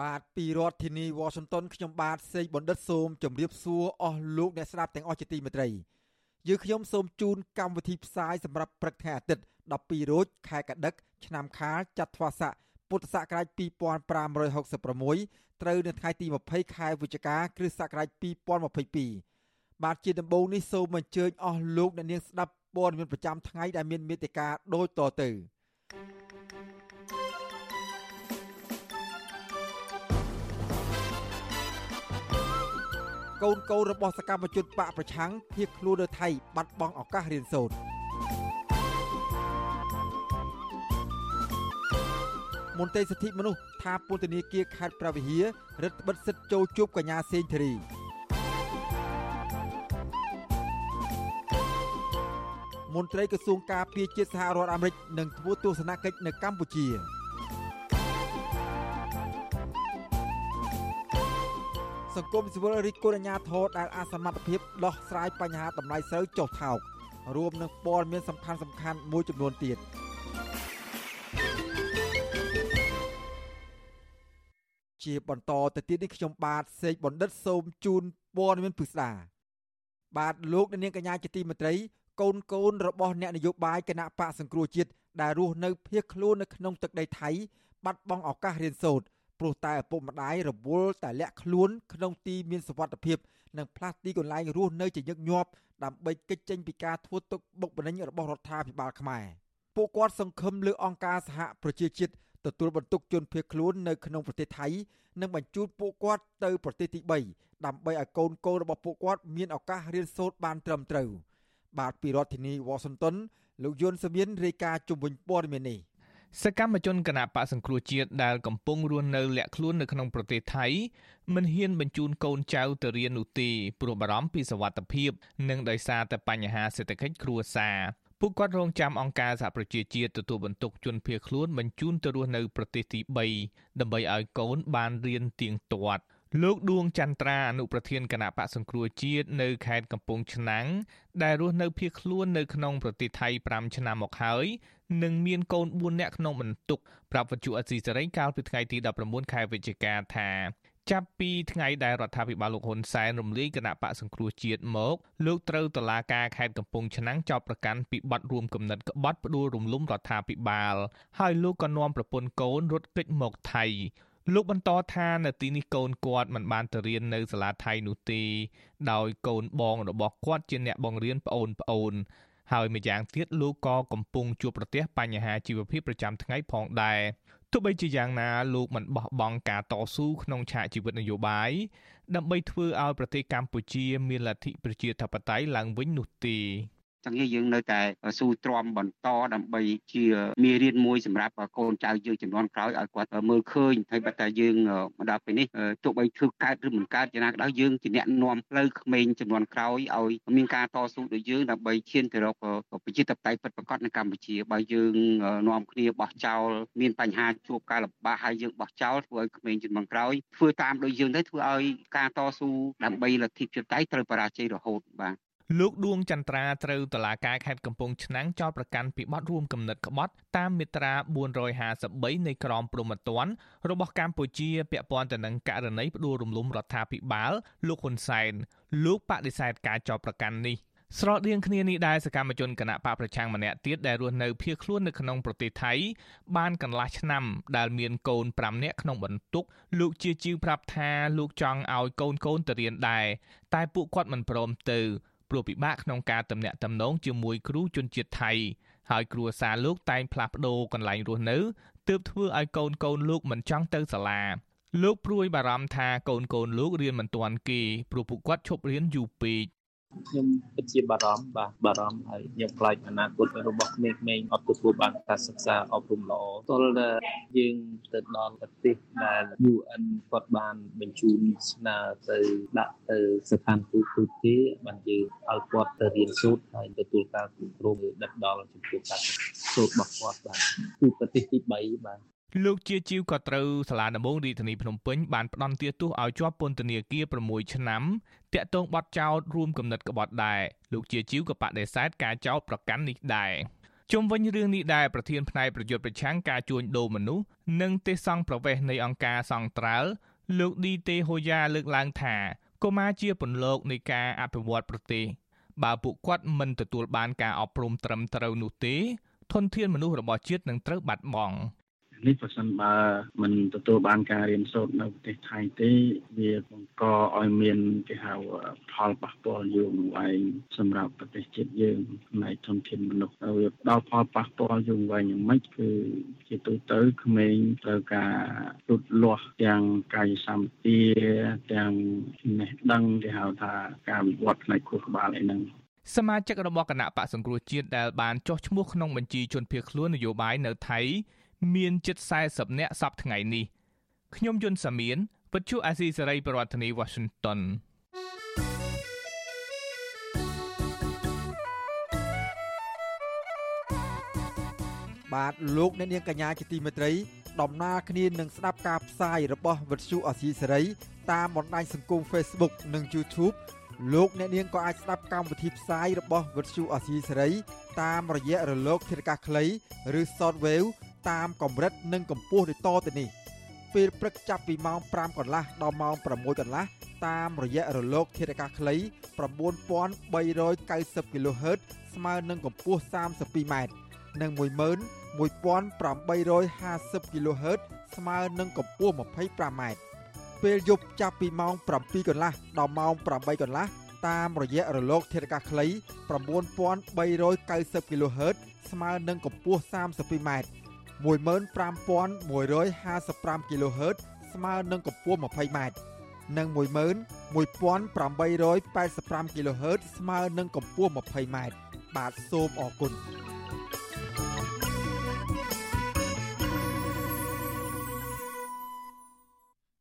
បាទពីរដ្ឋធានី Washington ខ្ញុំបាទសេកបណ្ឌិតសូមជម្រាបសួរអស់លោកអ្នកស្ដាប់ទាំងអស់ជាទីមេត្រីយើខ្ញុំសូមជូនកម្មវិធីផ្សាយសម្រាប់ព្រឹកថ្ងៃអាទិត្យ12រោចខែកដិក ឆ្នាំខាលចត្វាស័កពុទ្ធសករាជ2566ត្រូវនៅថ្ងៃទី20ខែវិច្ឆិកាគ្រិស្តសករាជ2022បាទជាដំបូងនេះសូមអញ្ជើញអស់លោកអ្នកនាងស្ដាប់ព័ត៌មានប្រចាំថ្ងៃដែលមានមេត្តាដូចតទៅ កូនកូនរបស់សកម្មជនបកប្រឆាំងភៀសខ្លួននៅថៃបាត់បង់ឱកាសរៀនសូត្រមន្ត្រីសិទ្ធិមនុស្សថាពន្ធនាគារខេត្តប្រវៀហារឹតបន្តឹងសិទ្ធិចូលជួបកញ្ញាសេងធារីមន្ត្រីក្រសួងការពារជាតិសហរដ្ឋអាមេរិកនឹងធ្វើទស្សនកិច្ចនៅកម្ពុជា សង្គមស៊ីវិលរិះគន់អាជ្ញាធរដែលអសមត្ថភាពដោះស្រាយបញ្ហាតម្លៃស្រូវចុះថោករួមនឹងព័ត៌មានសំខាន់សំខាន់មួយចំនួនទៀតជាបន្តទៅទៀតនេះខ្ញុំបាទសេកបណ្ឌិតសូមជូនព័ត៌មានពិស្ដាបាទលោកនាងកញ្ញាជាទីមេត្រីកូនកូនរបស់អ្នកនយោបាយគណៈបកសង្គ្រោះជាតិដែលរស់នៅភៀសខ្លួននៅក្នុងទឹកដីថៃបាត់បង់ឱកាសរៀនសូត្រ ព្រោះតែឪពុកម្ដាយរវល់តែលាក់ខ្លួនក្នុងទីមានសុវត្ថិភាពនិងផ្លាស់ទីកន្លែងរស់នៅជាញឹកញាប់ដើម្បីគេចចេញពីការធ្វើទុកបុកម្នេញរបស់រដ្ឋាភិបាលខ្មែរពួកគាត់សង្ឃឹមលើអង្គការសហប្រជាជាតិទទួលបន្ទុកជនភៀសខ្លួននៅក្នុងប្រទេសថៃនិងបញ្ជូនពួកគាត់ទៅប្រទេសទី3ដើម្បីឲ្យកូនកូនរបស់ពួកគាត់មានឱកាសរៀនសូត្របានត្រឹមត្រូវបាទពីរដ្ឋធានីវ៉ាស៊ីនតោនលោកយុនសមៀនរាយការណ៍ជុំវិញព័ត៌មាននេះ សកម្មជនគណៈបកសង្គ្រោះជាតិដែលកំពុងរស់នៅលាក់ខ្លួននៅក្នុងប្រទេសថៃមិនហ៊ានបញ្ជូនកូនចៅទៅរៀននោះទេព្រោះបារម្ភពីសវត្ថិភាព និងដោយសារតែបញ្ហាសេដ្ឋកិច្ចគ្រួសារពួកគាត់រងចាំអង្គការសហប្រជាជាតិទទួលបន្ទុកជនភៀសខ្លួនបញ្ជូនទៅរស់នៅប្រទេសទី3ដើម្បីឲ្យកូនបានរៀនទៀងទាត់ លោកដួងចន្ទ្រាអនុប្រធានគណៈបកសង្គ្រោះជាតិនៅខេត្តកំពង់ឆ្នាំងដែលរស់នៅភៀសខ្លួននៅក្នុងប្រទេសថៃ5ឆ្នាំមកហើយនិងមានកូន4នាក់ក្នុងបន្ទុកប្រាប់វិទ្យុអេស៊ីសេរីកាលពីថ្ងៃទី19ខែវិច្ឆិកាថាចាប់ពីថ្ងៃដែលរដ្ឋាភិបាលលោកហ៊ុនសែនរំលាយគណៈបកសង្គ្រោះជាតិមកលោកត្រូវតឡាការខេត្តកំពង់ឆ្នាំងចោទប្រកាន់ពីបទរួមគំនិតក្បត់ផ្ដួលរំលំរដ្ឋាភិបាលហើយលោកក៏នាំប្រពន្ធកូនរត់គេចមកថៃ លោកបន្តថានៅទីនេះកូនគាត់មិនបានទៅរៀននៅសាលាថៃនោះទេដោយកូនបងរបស់គាត់ជាអ្នកបង្រៀនប្អូនប្អូនហើយម្យ៉ាងទៀតលោកក៏កំពុងជួបប្រទះបញ្ហាជីវភាពប្រចាំថ្ងៃផងដែរទោះបីជាយ៉ាងណាលោកមិនបោះបង់ការតស៊ូក្នុងឆាកជីវិតនយោបាយដើម្បីធ្វើឲ្យប្រទេសកម្ពុជាមានលទ្ធិប្រជាធិបតេយ្យឡើងវិញនោះទេ ចឹងយើងនៅតែស៊ូទ្រាំបន្តដើម្បីជាមេរៀនមួយសម្រាប់កូនចៅយើងចំនួនក្រោយឲ្យគាត់មើលឃើញហើយបើតែយើងមកដល់ពេលនេះទោះបីធ្វើកើតឬមិនកើតយ៉ាងណាក៏ដោយយើងជាអ្នកនាំផ្លូវក្មេងចំនួនក្រោយឲ្យមានការតស៊ូដូចយើងដើម្បីឈានទៅរកប្រជាធិបតេយ្យពិតប្រាកដនៅកម្ពុជាបើយើងនាំគ្នាបោះចោលមានបញ្ហាជួបការលំបាកហើយយើងបោះចោលធ្វើឲ្យក្មេងជំនាន់ក្រោយធ្វើតាមដូចយើងទៅធ្វើឲ្យការតស៊ូដើម្បីលទ្ធិប្រជាធិបតេយ្យត្រូវបរាជ័យរហូតបាទ លោកដួងចន្ទ្រាត្រូវតឡាការខេត្តកំពង់ឆ្នាំងចោទប្រកាន់ពីបទរួមគំនិតក្បត់តាមមាត្រា453នៃក្រមព្រហ្មទណ្ឌរបស់កម្ពុជាពាក់ព័ន្ធទៅនឹងករណីផ្ដួលរំលំរដ្ឋាភិបាលលោកហ៊ុនសែនលោកបដិសេធការចោទប្រកាន់នេះស្រដៀងគ្នានេះដែរសកម្មជនគណៈបកប្រឆាំងម្នាក់ទៀតដែលរស់នៅភៀសខ្លួននៅក្នុងប្រទេសថៃបានកន្លះឆ្នាំដែលមានកូន5នាក់ក្នុងបន្ទុកលោកជាជីវប្រាប់ថាលោកចង់ឲ្យកូនកូនទៅរៀនដែរតែពួកគាត់មិនព្រមទៅ ព្រោះពិបាកក្នុងការទំនាក់ទំនងជាមួយគ្រូជនជាតិថៃហើយគ្រួសារលោកតែងផ្លាស់ប្ដូរកន្លែងរស់នៅទើបធ្វើឲ្យកូនកូនលោកមិនចង់ទៅសាលាលោកព្រួយបារម្ភថាកូនកូនលោករៀនមិនទាន់គេព្រោះពួកគាត់ឈប់រៀនយូរពេក ខ្ញុំពិតជាបារម្ភបាទបារម្ភហើយខ្ញុំខ្លាចអនាគតរបស់ក្មេងៗអត់ទទួលបានការសិក្សាអប់រំល្អទល់តែយើងទៅដល់ប្រទេសដែល UN គាត់បានបញ្ជូនស្នើទៅដាក់ទៅស្ថានទូតទូទៅបានយើងឲ្យគាត់ទៅរៀនសូត្រហើយទទួលការគ្រប់គ្រងដិតដល់ចំពោះការសូត្ររបស់គាត់បាទគឺប្រទេសទី3បាទ លោកជាជីវក៏ត្រូវសាលាដំបងរាជធានីភ្នំពេញបានផ្ដន្ទាទោសឲ្យជាប់ពន្ធនាគារ6ឆ្នាំតាក់ទងបទចោទរួមគំនិតក្បត់ដែរលោកជាជីវក៏បដិសេធការចោទប្រកាន់នេះដែរជុំវិញរឿងនេះដែរប្រធានផ្នែកប្រយុទ្ធប្រឆាំងការជួញដូរមនុស្សនិងទេសង់ប្រវេសនៃអង្គការសង្ត្រាល់លោកឌីតេហូយ៉ាលើកឡើងថាកុមារជាពន្លកនៃការអភិវឌ្ឍប្រទេសបើពួកគាត់មិនទទួលបានការអប់រំត្រឹមត្រូវនោះទេធនធានមនុស្សរបស់ជាតិនឹងត្រូវបាត់បង់ នេះប្រសិនបើមិនទទួលបានការរៀនសូត្រនៅប្រទេសថៃទេវាបង្កឲ្យមានគេហៅផលប៉ះពាល់យូរអង្វែងសម្រាប់ប្រទេសជាតិយើងផ្នែកធនធានមនុស្សហើយវាដល់ផលប៉ះពាល់យូរអង្វែងយ៉ាងម៉េចគឺជាទូទៅក្មេងត្រូវការលូតលាស់ទាំងកាយសម្បទាទាំងចំណេះដឹងគេហៅថាការវិវត្តផ្នែកខួរក្បាលអីហ្នឹងសមាជិករបស់គណៈបកសង្គ្រោះជាតិដែលបានចុះឈ្មោះក្នុងបញ្ជីជនភៀសខ្លួននយោបាយនៅថៃ មានជិត40នាក់សប្តាហ៍ថ្ងៃនេះខ្ញុំយុនសាមៀនវិទ្យុអាស៊ីសេរីប្រធានាធិបតី Washington បាទលោកអ្នកនាងកញ្ញាជាទីមេត្រី ដំណើរគ្នានឹងស្ដាប់ការផ្សាយរបស់វិទ្យុអាស៊ីសេរីតាមបណ្ដាញសង្គម Facebook និង YouTube លោកអ្នកនាងក៏អាចស្ដាប់កម្មវិធីផ្សាយរបស់វិទ្យុអាស៊ីសេរីតាមរយៈរលកធាតុអាកាសខ្លីឬ Shortwave តាមកម្រិតនិងកម្ពស់ដូចតទៅនេះពេលព្រឹកចាប់ពីម៉ោង5កន្លះដល់ម៉ោង6កន្លះតាមរយៈរលកធាតុអាកាសខ្លី9390 kHz ស្មើនឹងកម្ពស់ 32m និង11850 kHz ស្មើនឹងកម្ពស់ 25m ពេលយប់ចាប់ពីម៉ោង7កន្លះដល់ម៉ោង8កន្លះតាមរយៈរលកធាតុអាកាសខ្លី9390 kHz ស្មើនឹងកម្ពស់ 32m 15155 kHz ស្មើនឹងកម្ពស់ 20m និង11885 kHz ស្មើនឹងកម្ពស់ 20m បាទសូមអរគុណ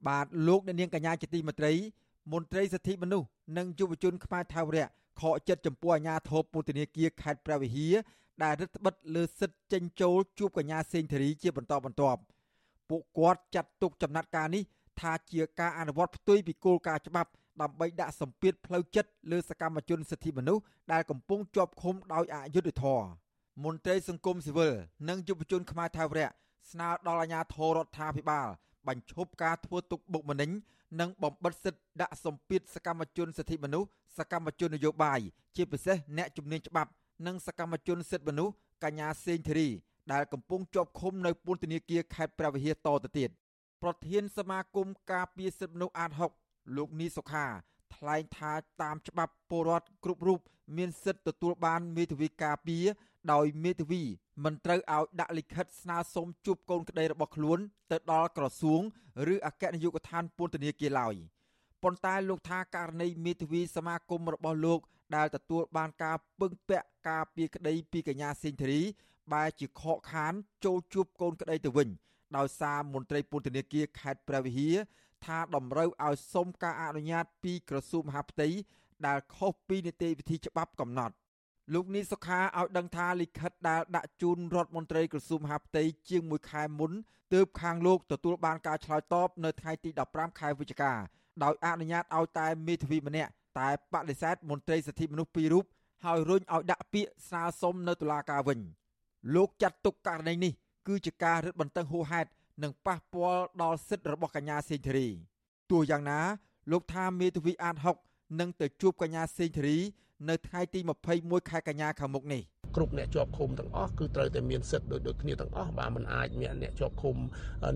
បាទលោកអ្នកនាងកញ្ញាជាទីមេត្រីមន្ត្រីសិទ្ធិមនុស្សនិងយុវជនខ្មែរថាវរៈខកចិត្តចំពោះអាញាធិបពន្ធនាគារខេត្តព្រះវិហារ ដែលរដ្ឋបិទលើសិទ្ធិចេញចូលជួបកញ្ញាសេងធារីជាបន្តបន្ទាប់ពួកគាត់ចាត់ទុកចំណាត់ការនេះថាជាការអនុវត្តផ្ទុយពីគោលការណ៍ច្បាប់ដើម្បីដាក់សម្ពាធផ្លូវចិត្តលើសកម្មជនសិទ្ធិមនុស្សដែលកំពុងជាប់ឃុំដោយអយុត្តិធម៌មន្ត្រីសង្គមស៊ីវិលនិងយុវជនខ្មែរថាវរៈស្នើដល់អាជ្ញាធររដ្ឋាភិបាលបញ្ឈប់ការធ្វើទុកបុកម្នេញនិងបំបិទសិទ្ធិដាក់សម្ពាធសកម្មជនសិទ្ធិមនុស្សសកម្មជននយោបាយជាពិសេសអ្នកជំនាញច្បាប់ និងសកម្មជនសិទ្ធិមនុស្សកញ្ញាសេងធីរីដែលកំពុងជាប់ឃុំនៅពន្ធនាគារខេត្តព្រះវិហារតទៅទៀតប្រធានសមាគមការពារសិទ្ធិមនុស្សអាត6លោកនីសុខាថ្លែងថាតាមច្បាប់ពលរដ្ឋគ្រប់រូបមានសិទ្ធិទទួលបានមេធាវីការពារដោយមេធាវីមិនត្រូវឲ្យដាក់លិខិតស្នើសុំជួបកូនក្តីរបស់ខ្លួនទៅដល់ក្រសួងឬអគ្គនាយកដ្ឋានពន្ធនាគារឡើយប៉ុន្តែលោកថាករណីមេធាវីសមាគមរបស់លោក ដែលទទួលបានការពឹងពាក់ការពីក្តីពីកញ្ញាសេងធារីបែរជាខកខានចូលជួបកូនក្តីទៅវិញដោយសារមន្ត្រីពន្ធនាគារខេត្តព្រះវិហារថាតម្រូវឲ្យសុំការអនុញ្ញាតពីក្រសួងមហាផ្ទៃដែលខុសពីនីតិវិធីច្បាប់កំណត់លោកនីសុខាឲ្យដឹងថាលិខិតដែលដាក់ជូនរដ្ឋមន្ត្រីក្រសួងមហាផ្ទៃជាង1ខែមុនទើបខាងលោកទទួលបានការឆ្លើយតបនៅថ្ងៃទី15ខែវិច្ឆិកាដោយអនុញ្ញាតឲ្យតែមេធាវីម្នាក់ តែបដិសេធមន្ត្រីសិទ្ធិមនុស្សពីររូបហើយរុញឲ្យដាក់ពាក្យស្នើសុំនៅតុលាការវិញលោកចាត់ទុកករណីនេះគឺជាការរឹតបន្តឹងហួសហេតុនិងប៉ះពាល់ដល់សិទ្ធិរបស់កញ្ញាសេងធារីទោះយ៉ាងណា លោកថាមេធាវីអាត6នឹងទៅជួបកញ្ញាសេងធារី នៅថ្ងៃទី21ខែកញ្ញាខាងមុខនេះគ្រប់អ្នកជាប់ឃុំទាំងអស់គឺត្រូវតែមានសិទ្ធិដូចដូចគ្នាទាំងអស់បាទมันអាចមានអ្នកជាប់ឃុំ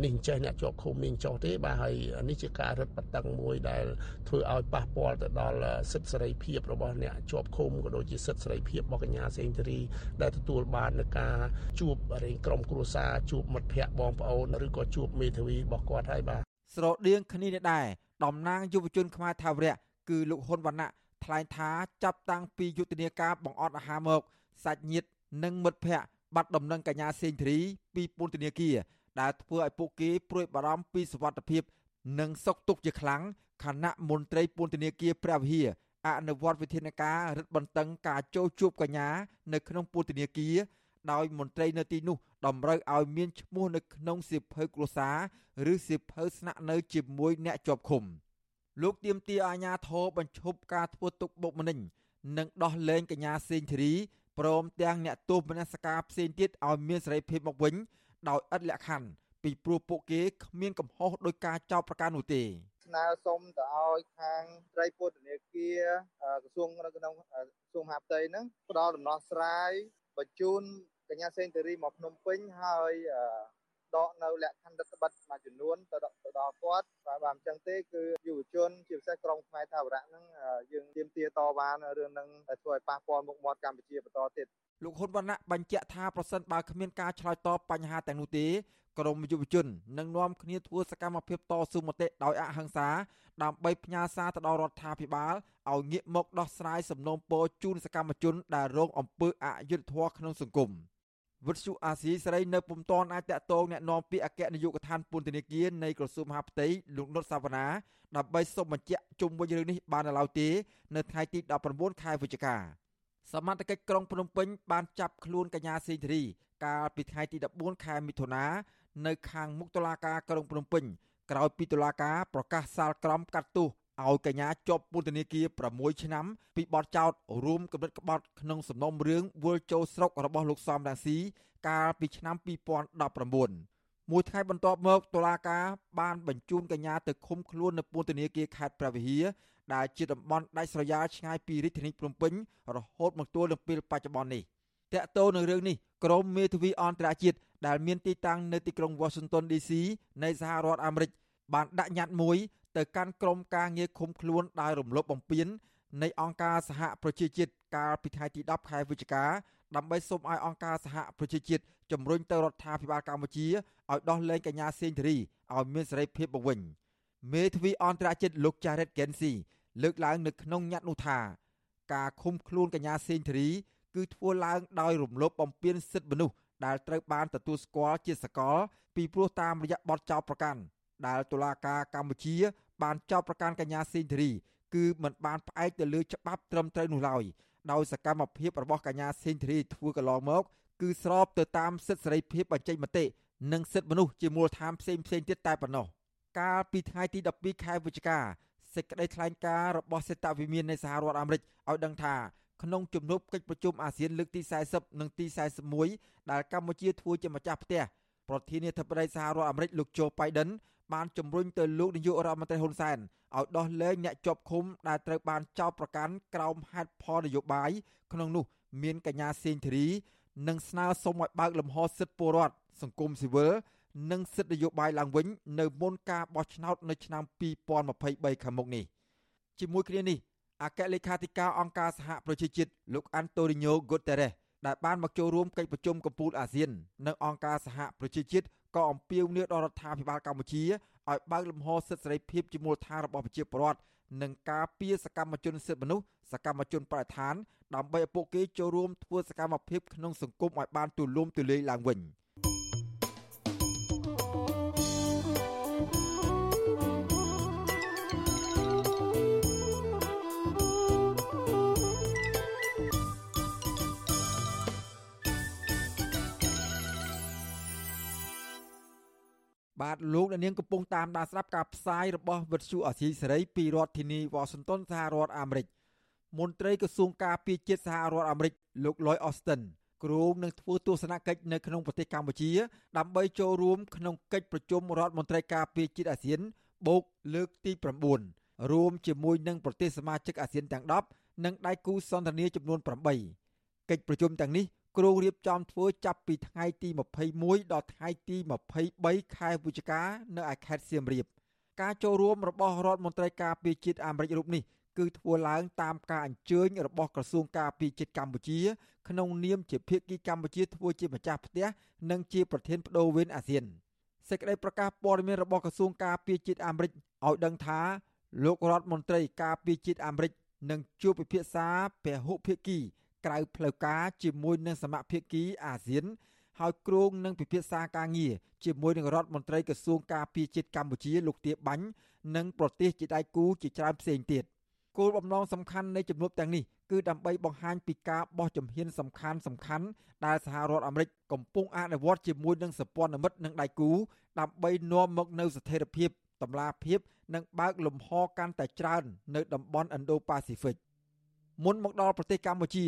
នេះចេះអ្នកជាប់ឃុំនេះចោះទេបាទហើយនេះជាការរឹតបន្តឹងមួយដែលធ្វើឲ្យប៉ះពាល់ទៅដល់សិទ្ធិសេរីភាពរបស់អ្នកជាប់ឃុំក៏ដូចជាសិទ្ធិសេរីភាពរបស់កញ្ញាសេងធារីដែលទទួលបាននឹងការជួបរែងក្រុមគ្រួសារជួបមិត្តភ័ក្តិបងប្អូនឬក៏ជួបមេធាវីរបស់គាត់ហើយបាទស្រដៀងគ្នានេះដែរតំណាងយុវជនខ្មែរថាវរៈគឺលោកហ៊ុនវណ្ណៈ ថ្លែងថាចាប់តាំងពីយុទ្ធនាការបង្អត់អាហារមកសាច់ញាតិនិងមិត្តភ័ក្តិបាត់ដំណឹងកញ្ញាសេងធារីពីពន្ធនាគារដែលធ្វើឲ្យពួកគេព្រួយបារម្ភពីសុវត្ថិភាពនិងសុខទុក្ខជាខ្លាំងខណៈមន្ត្រីពន្ធនាគារព្រះវិហារអនុវត្តវិធានការរឹតបន្តឹងការចូលជួបកញ្ញានៅក្នុងពន្ធនាគារដោយមន្ត្រីនៅទីនោះតម្រូវឲ្យមានឈ្មោះនៅក្នុងសៀវភៅគ្រួសារឬសៀវភៅស្នាក់នៅជាមួយអ្នកជាប់ឃុំ លោកទៀមទាអាញាធរបញ្ឈប់ការធ្វើទុកបុកម្នេញនិងដោះលែងកញ្ញាសេងធីរីព្រមទាំងអ្នកទោសមនសការផ្សេងទៀតឲ្យមានសេរីភាពមកវិញដោយឥតលក្ខខណ្ឌពីព្រោះពួកគេគ្មានកំហុសដោយការចោទប្រកាន់នោះទេស្នើសុំទៅឲ្យខាងត្រីពុទ្ធនាគារក្រសួងនៅក្នុងក្រសួងមហាផ្ទៃហ្នឹងផ្ដល់ដំណោះស្រាយបញ្ជូនកញ្ញាសេងធារីមកភ្នំពេញហើយ ដកនៅលក្ខខណ្ឌរដ្ឋបတ်មួយចំនួនទៅទៅដល់គាត់បាទបាទអញ្ចឹងទេគឺយុវជនជាពិសេសក្រុមខ្មែរថាវរៈហ្នឹងយើងទាមទារតវ៉ារឿងហ្នឹងធ្វើឲ្យប៉ះពាល់មុខមាត់កម្ពុជាបន្តទៀតលោកហ៊ុនវណ្ណៈបញ្ជាក់ថាប្រសិនបើគ្មានការឆ្លើយតបបញ្ហាទាំងនោះទេក្រមយុវជននឹងនាំគ្នាធ្វើសកម្មភាពតស៊ូមតិដោយអហិង្សាដើម្បីផ្ញើសារទៅដល់រដ្ឋាភិបាលឲ្យងាកមកដោះស្រាយសំណូមពរជូនសកម្មជនដែលរងអំពើអយុត្តិធម៌ក្នុងសង្គម។ វិទ្យុអាស៊ីសេរីនៅពុំទាន់អាចតាក់ទងแนะនាំពាក្យអគ្គនាយកដ្ឋានពន្ធនាគារនៃក្រសួងមហាផ្ទៃលោកនុតសាវណ្ណាដើម្បីសូមបញ្ជាក់ជុំវិញរឿងនេះបាននៅឡើយទេនៅថ្ងៃទី19ខែវិច្ឆិកាសមត្ថកិច្ចក្រុងភ្នំពេញបានចាប់ខ្លួនកញ្ញាសេងធារីកាលពីថ្ងៃទី14ខែមិថុនានៅខាងមុខតុលាការក្រុងភ្នំពេញក្រោយពីតុលាការប្រកាសសាលក្រមកាត់ទោស ឲ្យកញ្ញាជាប់ពន្ធនាគារ6ឆ្នាំពីបទចោទរួមគំនិតក្បត់ក្នុងសំណុំរឿងវិលចូលស្រុករបស់លោកសំរាំងស៊ីកាលពីឆ្នាំ2019មួយថ្ងៃបន្ទាប់មកតុលាការបានបញ្ជូនកញ្ញាទៅឃុំខ្លួននៅពន្ធនាគារខេត្តព្រះវិហារដែលជាតំបន់ដាច់ស្រយាលឆ្ងាយពីរាជធានីភ្នំពេញរហូតមកទល់នឹងពេលបច្ចុប្បន្ននេះតកតោនឹងរឿងនេះក្រមមេធាវីអន្តរជាតិដែលមានទីតាំងនៅទីក្រុង Washington DC នៃសហរដ្ឋអាមេរិកបានដាក់ញត្តិមួយ ទៅកាន់ក្រុមការងារឃុំខ្លួនដោយរំលោភបំពាននៃអង្គការសហប្រជាជាតិកាលពីថ្ងៃទី10ខែវិច្ឆិកាដើម្បីសូមឲ្យអង្គការសហប្រជាជាតិជំរុញទៅរដ្ឋាភិបាលកម្ពុជាឲ្យដោះលែងកញ្ញាសេងធារីឲ្យមានសេរីភាពមកវិញមេធាវីអន្តរជាតិលោក Jared Gensi លើកឡើងនៅក្នុងញត្តិនោះថាការឃុំខ្លួនកញ្ញាសេងធារីគឺធ្វើឡើងដោយរំលោភបំពានសិទ្ធិមនុស្សដែលត្រូវបានទទួលស្គាល់ជាសកលពីព្រោះតាមរយៈបទចោទប្រកាន់ ដែលតុលាការកម្ពុជា បានចោទប្រកាន់កញ្ញាសេងធារីគឺមិនបានផ្អែកទៅលើច្បាប់ត្រឹមត្រូវនោះឡើយដោយសកម្មភាពរបស់កញ្ញាសេងធារីធ្វើកន្លងមក គឺស្របទៅតាមសិទ្ធិសេរីភាពបញ្ចេញមតិនិងសិទ្ធិមនុស្សជាមូលដ្ឋានផ្សេងផ្សេងទៀតតែប៉ុណ្ណោះកាលពីថ្ងៃទី12ខែវិច្ឆិកាសេចក្តីថ្លែងការណ៍របស់សេតវិមាននៃសហរដ្ឋអាមេរិកឲ្យដឹងថាក្នុងជំនួបកិច្ចប្រជុំអាស៊ានលើកទី40និងទី41ដែលកម្ពុជាធ្វើជាម្ចាស់ផ្ទះប្រធានាធិបតីសហរដ្ឋអាមេរិកលោកโจ Biden បានជំរុញទៅលោកនាយករដ្ឋមន្ត្រីហ៊ុនសែនឲ្យដោះលែងអ្នកជាប់ឃុំដែលត្រូវបានចោទប្រកាន់ក្រោមហេតុផលនយោបាយក្នុងនោះ មានកញ្ញាសេងធារីនិងស្នើសុំឲ្យបើកលំហសិទ្ធិពលរដ្ឋសង្គមស៊ីវិលនិងសិទ្ធិនយោបាយឡើងវិញ នៅមុនការបោះឆ្នោតនៅឆ្នាំ2023ខាងមុខនេះជាមួយគ្នានេះអគ្គលេខាធិការអង្គការសហប្រជាជាតិលោកអាន់តូនីញ៉ូហ្គូតេរ៉េសដែលបានមកចូលរួមកិច្ចប្រជុំកំពូលអាស៊ាននិងអង្គការសហប្រជាជាតិ ក៏អំពាវនាវដល់រដ្ឋាភិបាលកម្ពុជាឲ្យបើកលំហសិទ្ធិសេរីភាពជាមូលដ្ឋានរបស់ប្រជាពលរដ្ឋនិងការពារសកម្មជនសិទ្ធិមនុស្សសកម្មជនបរិស្ថានដើម្បីឲ្យពួកគេចូលរួមធ្វើសកម្មភាពក្នុងសង្គមឲ្យបានទូលំទូលាយឡើងវិញ។ បាទលោកអ្នកនាងកំពុងតាមដានស្ដាប់ការផ្សាយរបស់វិទ្យុអសីសេរីពីរដ្ឋធានីវ៉ាស៊ីនតោនសហរដ្ឋអាមេរិកមន្ត្រីក្រសួងការពារជាតិសហរដ្ឋអាមេរិកលោក Lloyd Austin គ្រងនឹងធ្វើទស្សនកិច្ចនៅក្នុងប្រទេសកម្ពុជា ដើម្បីចូលរួមក្នុងកិច្ចប្រជុំរដ្ឋមន្ត្រីការពារជាតិអាស៊ានបូកលើកទី9រួមជាមួយនឹងប្រទេសសមាជិកអាស៊ានទាំង10និងដៃគូសន្ទនាចំនួន8កិច្ចប្រជុំទាំងនេះ គ្រោងរៀបចំធ្វើចាប់ពីថ្ងៃទី21ដល់ថ្ងៃទី23ខែវិច្ឆិកានៅឯខេត្តសៀមរាបការចូលរួមរបស់រដ្ឋមន្ត្រីការពារជាតិអាមេរិករូបនេះគឺធ្វើឡើងតាមការអញ្ជើញរបស់ក្រសួងការពារជាតិកម្ពុជា ក្នុងនាមជាភាគីកម្ពុជាធ្វើជាម្ចាស់ផ្ទះនិងជាប្រធានបដូវវេនអាស៊ានសេចក្តីប្រកាសព័ត៌មានរបស់ក្រសួងការពារជាតិអាមេរិកឲ្យដឹងថាលោករដ្ឋមន្ត្រីការពារជាតិអាមេរិកនឹងជួបពិភាក្សាពហុភាគី ក្រៅផ្លូវការជាមួយនឹងសមាភាគីអាស៊ាន ហើយគ្រោងនឹងពិភាក្សាការងារជាមួយនឹងរដ្ឋមន្ត្រីក្រសួងការពារជាតិកម្ពុជាលោកទាបាញ់និងប្រទេសជាដៃគូជាច្រើនផ្សេងទៀតគោលបំណងសំខាន់នៃជំនួបទាំងនេះគឺដើម្បីបង្ហាញពីការបោះជំហានសំខាន់សំខាន់ដែលសហរដ្ឋអាមេរិកកំពុងអនុវត្តជាមួយនឹងសព្វនមិត្តនិងដៃគូដើម្បីនាំមកនូវស្ថិរភាពតម្លាភាពនិងបើកលំហកាន់តែច្រើននៅតំបន់ Indo-Pacific មុនមកដល់ប្រទេសកម្ពុជា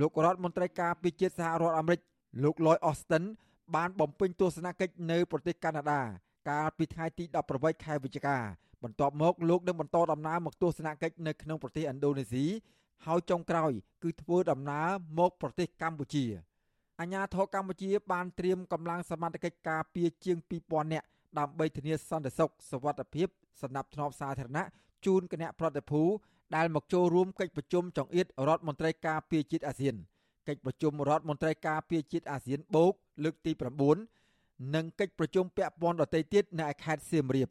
លោករដ្ឋមន្ត្រីការពារជាតិសហរដ្ឋអាមេរិកលោក Lloyd Austin បានបំពេញទស្សនកិច្ចនៅប្រទេសកាណាដាកាលពីថ្ងៃទី18ខែវិច្ឆិកាបន្ទាប់មកលោកនឹងបន្តដំណើរមកទស្សនកិច្ចនៅក្នុងប្រទេសឥណ្ឌូនេស៊ីហើយចុងក្រោយគឺធ្វើដំណើរមកប្រទេសកម្ពុជាអាញាធរកម្ពុជាបានត្រៀមកម្លាំងសមត្ថកិច្ចការពារជាង2000នាក់ដើម្បីធានាសន្តិសុខសวัสดิភាពសម្រាប់ធ្នាប់សាធារណៈជូនគណៈប្រតិភូ ដែលមកចូលរួមកិច្ចប្រជុំចង្អៀតរដ្ឋមន្ត្រីការពារជាតិអាស៊ានកិច្ចប្រជុំរដ្ឋមន្ត្រីការពារជាតិអាស៊ានបូកលើកទី9និងកិច្ចប្រជុំពាក់ព័ន្ធដទៃទៀតនៅខេត្តសៀមរាប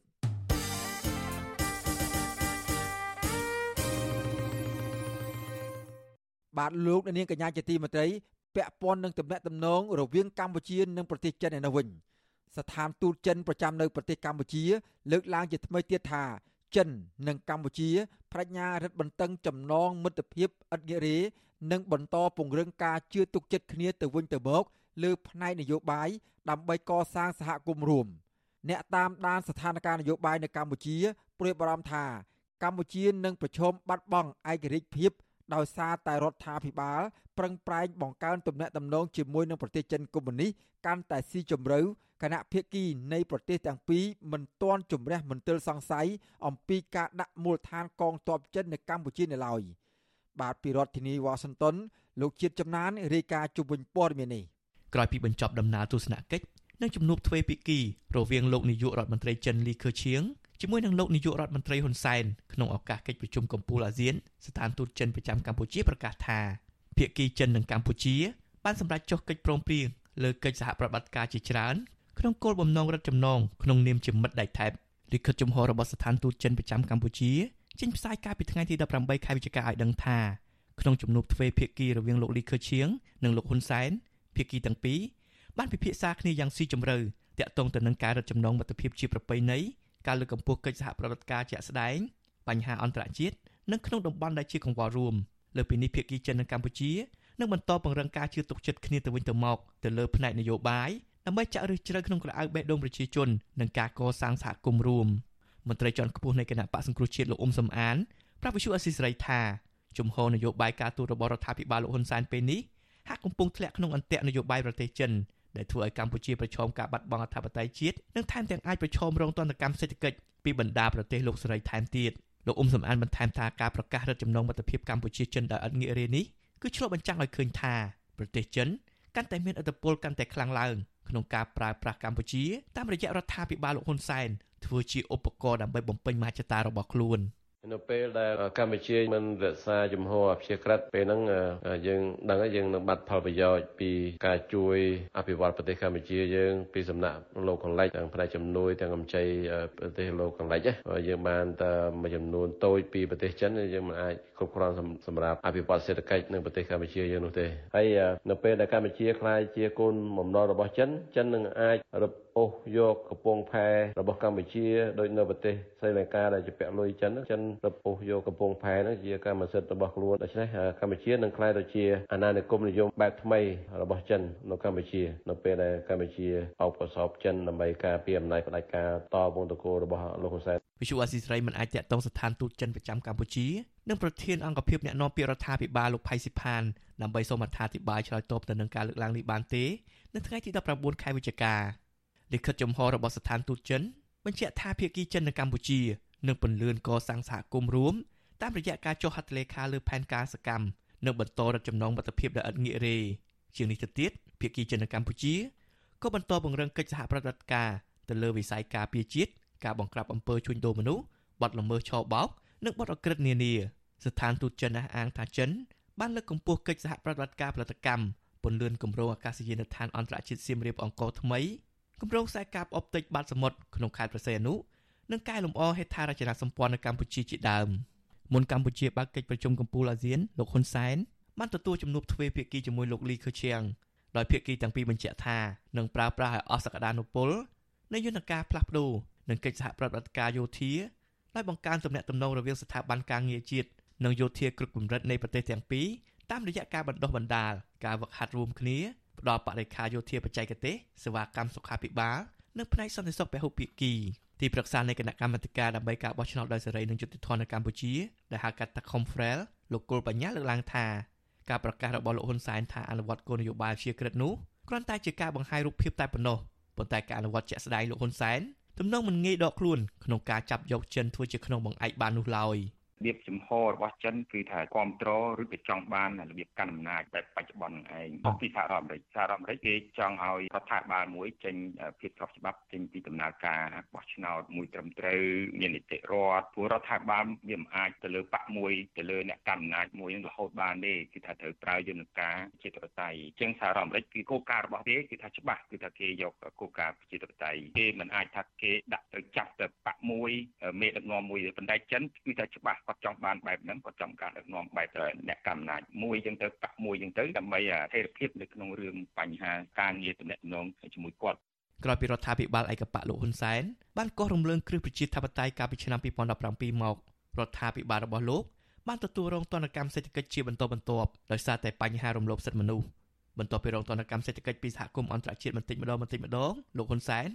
បាទលោកនាងកញ្ញាជាទីមេត្រីពាក់ព័ន្ធនឹងទំនាក់ទំនងរវាងកម្ពុជានិងប្រទេសចិនឯនោះវិញស្ថានទូតចិនប្រចាំនៅប្រទេសកម្ពុជា លើកឡើងជាថ្មីទៀតថា ចិន និងកម្ពុជាបញ្ញារិទ្ធបន្តឹងចំណងមិត្តភាពឥតងារេនិងបន្តពង្រឹងការជឿទុកចិត្តគ្នាទៅវិញទៅមកលើផ្នែកនយោបាយដើម្បីកសាងសហគមន៍រួមអ្នកតាមដានស្ថានភាពនយោបាយនៅកម្ពុជាព្រួយបារម្ភថា កម្ពុជានឹងប្រឈមបាត់បង់ឯករាជ្យភាពដោយសារតែរដ្ឋាភិបាលប្រឹងប្រែងបង្កើនទំនាក់ទំនងជាមួយនឹងប្រទេសចិនកុម្មុយនីសកាន់តែស៊ីជម្រៅ គណៈភាគីនៃប្រទេសទាំងពីរមិនទាន់ជំរះមន្ទិលសង្ស័យអំពីការដាក់មូលដ្ឋានកងទ័ពចិននៅកម្ពុជានៅឡើយបាទពីរដ្ឋធានីវ៉ាស៊ីនតោនលោកជាតិចំណានរាយការណ៍ជុំវិញព័ត៌មាននេះក្រោយពីបញ្ចប់ដំណើរទស្សនកិច្ចនិងជំនួបទ្វេភាគីរវាងលោកនាយករដ្ឋមន្ត្រីចិនលីខឺឈៀងជាមួយនឹងលោកនាយករដ្ឋមន្ត្រីហ៊ុនសែនក្នុងឱកាសកិច្ចប្រជុំកំពូលអាស៊ានស្ថានទូតចិនប្រចាំកម្ពុជាប្រកាសថាភាគីចិននិងកម្ពុជាបានសម្រេចចុះកិច្ចព្រមព្រៀងលើកិច្ចសហប្រតិបត្តិការជាច្រើន ក្នុងគោលបំណងរឹតចំណងក្នុងនាមជាមិត្តដៃថែបលិខិតជំហររបស់ស្ថានទូតចិនប្រចាំកម្ពុជាចេញផ្សាយកាលពីថ្ងៃទី18ខែវិច្ឆិកាឲ្យដឹងថាក្នុងជំនួបទ្វេភាគីរវាងលោកលីខឺឈៀងនិងលោកហ៊ុនសែនភាគីទាំងពីរបានពិភាក្សាគ្នាយ៉ាងស៊ីជម្រៅទាក់ទងទៅនឹងការរឹតចំណងមិត្តភាពជាប្រពៃណីការលើកកម្ពស់កិច្ចសហប្រតិបត្តិការជាក់ស្ដែងបញ្ហាអន្តរជាតិនិងក្នុងតំបន់ដែលជាកង្វល់រួមលើពីនេះភាគីចិននិងកម្ពុជានឹងបន្តពង្រឹងការជឿទុកចិត្តគ្នាទៅវិញទៅមកទៅលើផ្នែកនយោបាយ ដើម្បីចាក់ឫសជ្រៅក្នុងក្រអៅបេះដូងប្រជាជននិងការកសាងសហគមន៍រួមមន្ត្រីជាន់ខ្ពស់នៃគណៈបកសង្គ្រោះជាតិលោកអ៊ុំសំអានប្រាប់វិសុអស៊ីសេរីថាជំហរនយោបាយការទូតរបស់រដ្ឋាភិបាលលោកហ៊ុនសែនពេលនេះហាក់កំពុងធ្លាក់ក្នុងអន្ទាក់នយោបាយប្រទេសចិនដែលធ្វើឲ្យកម្ពុជាប្រឈមការបាត់បង់អធិបតេយ្យជាតិនិងថែមទាំងអាចប្រឈមរងទណ្ឌកម្មសេដ្ឋកិច្ចពីបណ្ដាប្រទេសលោកសេរីថែមទៀតលោកអ៊ុំសំអានបន្ថែមថាការប្រកាសរដ្ឋចំណងមិត្តភាពកម្ពុជាចិនដែលឥតងាករានេះគឺឆ្លុះបញ្ចាំងឲ្យឃើញថាប្រទេសចិនកាន់តែមានឥទ្ធិពលកាន់តែខ្លាំងឡើង ក្នុងការប្រើប្រាស់កម្ពុជាតាមរយៈរដ្ឋាភិបាលលោកហ៊ុនសែនធ្វើជាឧបករណ៍ដើម្បីបំពេញមហិច្ឆតារបស់ខ្លួន។នៅពេលដែលកម្ពុជាមិនរក្សាជំហរអព្យាក្រឹតពេលហ្នឹងយើងដឹងហើយយើងនឹងបាត់ផលប្រយោជន៍ពីការជួយអភិវឌ្ឍប្រទេសកម្ពុជាយើងពីសំណាក់លោកខាងលិចទាំងផ្នែកជំនួយទាំងកម្ចីប្រទេសលោកខាងលិចយើងបានតែមួយចំនួនតូចពីប្រទេសចិនយើងមិនអាច គ្រប់គ្រាន់សម្រាប់អភិវឌ្ឍសេដ្ឋកិច្ចនៅប្រទេសកម្ពុជាយើងនោះទេហើយនៅពេលដែលកម្ពុជាខ្លាយជាកូនបំណុលរបស់ចិនចិននឹងអាចរឹបអូសយកកំពង់ផែរបស់កម្ពុជាដោយនៅប្រទេសស្រីលង្កាដែលជាពាក់លុយចិនចិនរឹបអូសយកកំពង់ផែនោះជាកម្មសិទ្ធិរបស់ខ្លួនដូច្នេះកម្ពុជានឹងក្លាយទៅជាអាណានិគមនិយមបែបថ្មីរបស់ចិននៅកម្ពុជា នៅពេលដែលកម្ពុជាអបអសបចិនដើម្បីការពារអំណាចផ្ដាច់ការតវងតកោរបស់លោកហ៊ុនសែន វិសុអាស៊ីសេរីមិនអាចតាក់ទងស្ថានទូតចិនប្រចាំកម្ពុជានិងប្រធានអង្គភិបអ្នកនាំពាក្យរដ្ឋាភិបាលលោកផៃស៊ីផានដើម្បីសូមអត្ថាធិប្បាយឆ្លើយតបទៅនឹងការលើកឡើងនេះបានទេនៅថ្ងៃទី19ខែវិច្ឆិកាលិខិតចំហរបស់ស្ថានទូតចិនបញ្ជាក់ថាភាគីចិននៅកម្ពុជានឹងពន្លឿនកសាងសហគមន៍រួមតាមរយៈការចុះហត្ថលេខាលើផែនការសកម្មនិងបន្តរដ្ឋចំណងមិត្តភាពដែលឥតងាករេជាងនេះទៅទៀតភាគីចិននៅកម្ពុជាក៏បន្តពង្រឹងកិច្ចសហប្រតិបត្តិការទៅលើវិស័យការពារជាតិ ការបង្ក្រាបអំពើជួញដូរមនុស្សបទល្មើសឆបោកនិងបទអក្រិតនានាស្ថានទូតចិនអះអាងថាចិនបានលើកកម្ពស់កិច្ចសហប្រតិបត្តិការផលិតកម្មពន្លឿនគម្រោងអាកាសយានដ្ឋានអន្តរជាតិសៀមរាបអង្គរថ្មីគម្រោងខ្សែកាបអុបតិចបាតសមុទ្រក្នុងខេត្តប្រសេអនុនិងកែលម្អហេដ្ឋារចនាសម្ព័ន្ធនៅកម្ពុជាជាដើមមុនកម្ពុជាបើកកិច្ចប្រជុំកំពូលអាស៊ានលោកហ៊ុនសែនបានទទួលជំនួបទ្វេភាគីជាមួយលោកលីខឺឈៀងដោយភាគីទាំងពីរបញ្ជាក់ថានឹងប្រើប្រាស់ឲ្យអស់សក្តានុពលនៃយន្តការផ្លាស់ប្ដូរ និងកិច្ចសហប្រតិបត្តិការយោធាដោយបង្កើនទំនាក់ទំនងរវាងស្ថាប័នការងារជាតិនិងយោធាគ្រប់កម្រិតនៃប្រទេសទាំងពីរតាមរយៈការបណ្ដុះបណ្ដាលការវឹកហាត់រួមគ្នាផ្ដល់បរិខាយោធាបច្ចេកទេសសេវាកម្មសុខាភិបាលនិងផ្នែកសន្តិសុខពហុភាគីទីប្រឹក្សានៃគណៈកម្មាធិការដើម្បីការបោះឆ្នោតដោយសេរីនិងយុត្តិធម៌នៅកម្ពុជាដែលហៅកាត់ថា Confrel លោកគុលបញ្ញាលើកឡើងថាការប្រកាសរបស់លោកហ៊ុនសែនថាអនុវត្តគោលនយោបាយជាក្រិតនោះគ្រាន់តែជាការបង្ហាញរូបភាពតែប៉ុណ្ណោះប៉ុន្តែការអនុវត្តជាក់ស្ដែងលោកហ៊ុនសែន ទំនងមិនងាយដកខ្លួនក្នុងការចាប់យកចិនធ្វើជាក្នុងបង្អែកបាននោះឡើយ។ របៀបចំហរបស់ចិនគឺថាគ្រប់គ្រងឬក៏ចង់បានរបៀបកាន់អំណាចបែបបច្ចុប្បន្នឯងមកពីសហរដ្ឋអាមេរិកសហរដ្ឋអាមេរិកគេចង់ឲ្យរដ្ឋាភិបាលមួយចេញភាពស្របច្បាប់ចេញពីដំណើរការបោះឆ្នោតមួយត្រឹមត្រូវមាននីតិរដ្ឋព្រោះរដ្ឋាភិបាលវាមិនអាចទៅលើបកមួយទៅលើអ្នកកាន់អំណាចមួយនឹងរហូតបានទេគឺថាត្រូវប្រើយន្តការជាតិបតៃអញ្ចឹងសហរដ្ឋអាមេរិកគឺគោលការណ៍របស់គេគឺថាច្បាស់គឺថាគេយកគោលការណ៍ជាតិបតៃគេមិនអាចថាគេដាក់ទៅចាប់ទៅបកមួយមេដឹកនាំមួយទេប៉ុន្តែចិនគឺថាច្បាស់គាត់ចង់បានបែបហ្នឹងគាត់ចង់ការដឹកនាំបែបអ្នកកម្មអំណាចមួយចឹងទៅបាក់មួយចឹងទៅដើម្បីស្ថិរភាពនៅក្នុងរឿងបញ្ហាការងារតំណែងជាមួយគាត់ក្រោយពីរដ្ឋាភិបាលឯកបៈលោកហ៊ុនសែនបានកោះរំលើងគ្រឹះប្រជាធិបតេយ្យកាលពីឆ្នាំ2017មករដ្ឋាភិបាលរបស់លោកបានទទួលរងទណ្ឌកម្មសេដ្ឋកិច្ចជាបន្តបន្ទាប់ដោយសារតែបញ្ហារំលោភសិទ្ធិមនុស្សបន្ទាប់ពីរងទណ្ឌកម្មសេដ្ឋកិច្ចពីសហគមន៍អន្តរជាតិបន្តិចម្ដងបន្តិចម្ដងលោកហ៊ុនសែន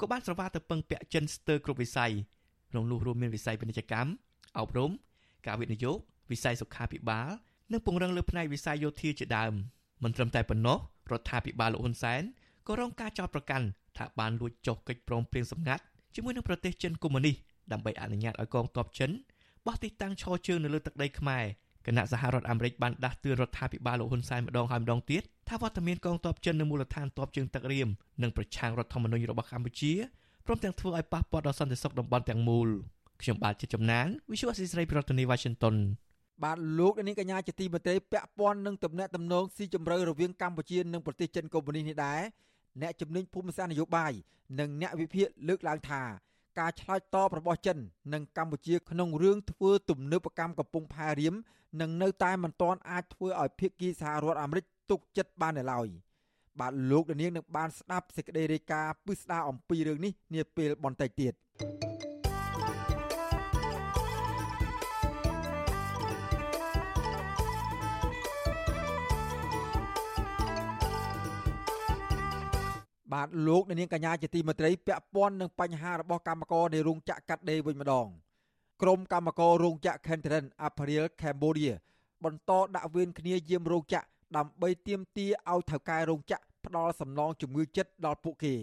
ក៏បានស្រវាទៅពឹងពាក់ចិនស្ទើរគ្រប់វិស័យក្នុងនោះរួមមានវិស័យពាណិជ្ជកម្ម អប់រំការវិនិយោគវិស័យសុខាភិបាលនិងពង្រឹងលើផ្នែកវិស័យយោធាជាដើមមិនត្រឹមតែប៉ុណ្ណោះរដ្ឋាភិបាលលោកហ៊ុនសែនក៏រងការចោទប្រកាន់ថាបានលួចចុះកិច្ចព្រមព្រៀងសម្ងាត់ជាមួយនឹងប្រទេសចិនកុម្មុយនីសដើម្បីអនុញ្ញាតឲ្យកងទ័ពចិនបោះទីតាំងឈរជើងនៅលើទឹកដីខ្មែរគណៈសហរដ្ឋអាមេរិកបានដាស់តឿនរដ្ឋាភិបាលលោកហ៊ុនសែនម្ដងហើយម្ដងទៀតថាវត្តមានកងទ័ពចិននៅមូលដ្ឋានទ័ពជើងទឹករៀមនឹងប្រឆាំងរដ្ឋធម្មនុញ្ញរបស់កម្ពុជាព្រមទាំងធ្វើឲ្យប៉ះពាល់ដល់សន្តិសុខតំបន់ទាំងមូល ខ្ញុំបាទជាចំណាន Visual Assisray ប្រធានាទី Washington បាទលោកនាងកញ្ញាជាទីមេត្រីពាក់ព័ន្ធនឹងទំនាក់ទំនងស៊ីជម្រៅរវាងកម្ពុជានិងប្រទេសចិនកុម្មុយនីសនេះដែរអ្នកជំនាញភូមិសាស្ត្រនយោបាយនិងអ្នកវិភាគលើកឡើងថាការឆ្លើយតបរបស់ចិន និងកម្ពុជាក្នុងរឿងធ្វើទំនើបកម្មកំពង់ផែរៀមនឹងនៅតែមិនទាន់អាចធ្វើឲ្យភាគីសហរដ្ឋអាមេរិកទុកចិត្តបាននៅឡើយបាទលោកនាងនឹងបានស្ដាប់សេចក្តីរាយការណ៍ពិស្ដារអំពីរឿងនេះនាពេលបន្តិចទៀត បាទលោកអ្នកនាងកញ្ញាជាទីមេត្រីពាក់ព័ន្ធនឹងបញ្ហារបស់កម្មករនៃរោងចក្រកាត់ដេរវិញម្ដងក្រុមកម្មកររោងចក្រ Kentren Apparel Cambodia បន្តដាក់វេនគ្នាយាមរោងចក្រដើម្បីទាមទារឲ្យថៅកែរោងចក្រផ្ដល់សំណងជំងឺចិត្តដល់ពួកគេ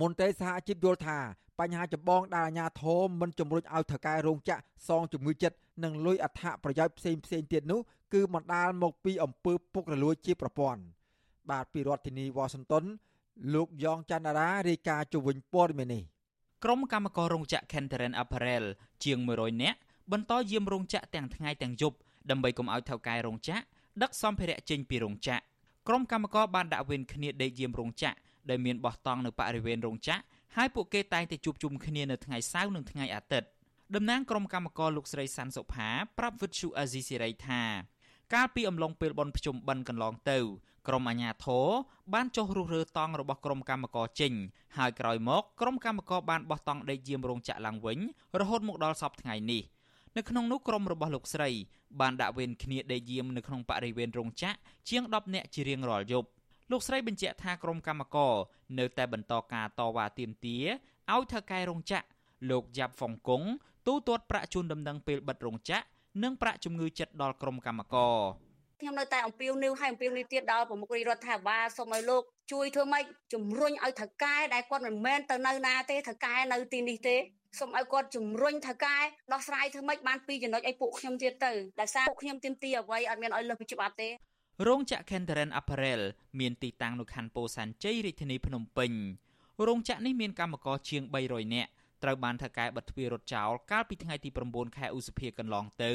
មន្ត្រីសហជីពយល់ថាបញ្ហាចម្បងដែលអាជ្ញាធរមិនជំរុញឲ្យថៅកែរោងចក្រសងជំងឺចិត្តនិងលុយអត្ថប្រយោជន៍ផ្សេងផ្សេងទៀតនោះគឺបណ្ដាលមកពីអំពើពុករលួយជាប្រព័ន្ធបាទពីរដ្ឋធានីវ៉ាស៊ីនតោន លោកយ៉ងច័ន្ទរារាយការណ៍ជុំវិញព័ត៌មាននេះក្រុមកម្មកររោងចក្រ Kenteren Apparel ជាង100នាក់បន្តយាមរោងចក្រទាំងថ្ងៃទាំងយប់ដើម្បីកុំឲ្យថៅកែរោងចក្រដឹកសម្ភារៈចេញពីរោងចក្រក្រុមកម្មករបានដាក់វេនគ្នាដេកយាមរោងចក្រដែលមានបោះតង់នៅបរិវេណរោងចក្រហើយពួកគេតែងតែជួបជុំគ្នានៅថ្ងៃសៅរ៍និងថ្ងៃអាទិត្យតំណាងក្រុមកម្មករលោកស្រីសាន់សុផាប្រាប់វិទ្យុអាស៊ីសេរីថាកាលពីអំឡុងពេលបន់ភ្ជុំបិណ្ឌកន្លងទៅ ក្រុមអាជ្ញាធរបានចុះរុះរើតង់របស់ក្រុមកម្មករចេញហើយក្រោយមកក្រុមកម្មករបានបោះតង់ដេកយាមរោងចក្រឡើងវិញរហូតមកដល់សប្តាហ៍ថ្ងៃនេះនៅក្នុងនោះក្រុមរបស់លោកស្រីបានដាក់វេនគ្នាដេកយាមនៅក្នុងបរិវេណរោងចក្រជាង10នាក់ជារៀងរាល់យប់លោកស្រីបញ្ជាក់ថាក្រុមកម្មករនៅតែបន្តការតវ៉ាទាមទារឲ្យថៅកែរោងចក្រលោកយ៉ាប់ហ្វុងកុងទូទាត់ប្រាក់ជូនដំណឹងពេលបិទរោងចក្រនិងប្រាក់ជំងឺចិត្តដល់ក្រុមកម្មករ ខ្ញុំនៅតែអំពាវនាវឲ្យអំពាវនាវទៀតដល់ប្រមុខរាជរដ្ឋាភិបាលសូមឲ្យលោកជួយធ្វើម៉េចជំរុញឲ្យថៅកែដែលគាត់មិនមែនទៅនៅណាទេថៅកែនៅទីនេះទេសូមឲ្យគាត់ជំរុញថៅកែដោះស្រាយធ្វើម៉េចបានពីចំណុចឲ្យពួកខ្ញុំទៀតទៅដែលសារពួកខ្ញុំទាមទារអ្វីអត់មានឲ្យលើសពីច្បាប់ទេរោងចក្រ Kenteren Apparel មានទីតាំងនៅខណ្ឌពោធិ៍សែនជ័យរាជធានីភ្នំពេញរោងចក្រនេះមានកម្មករជាង300នាក់ត្រូវបានថៅកែបិទទ្វាររត់ចោលកាលពីថ្ងៃទី9ខែឧសភាកន្លងទៅ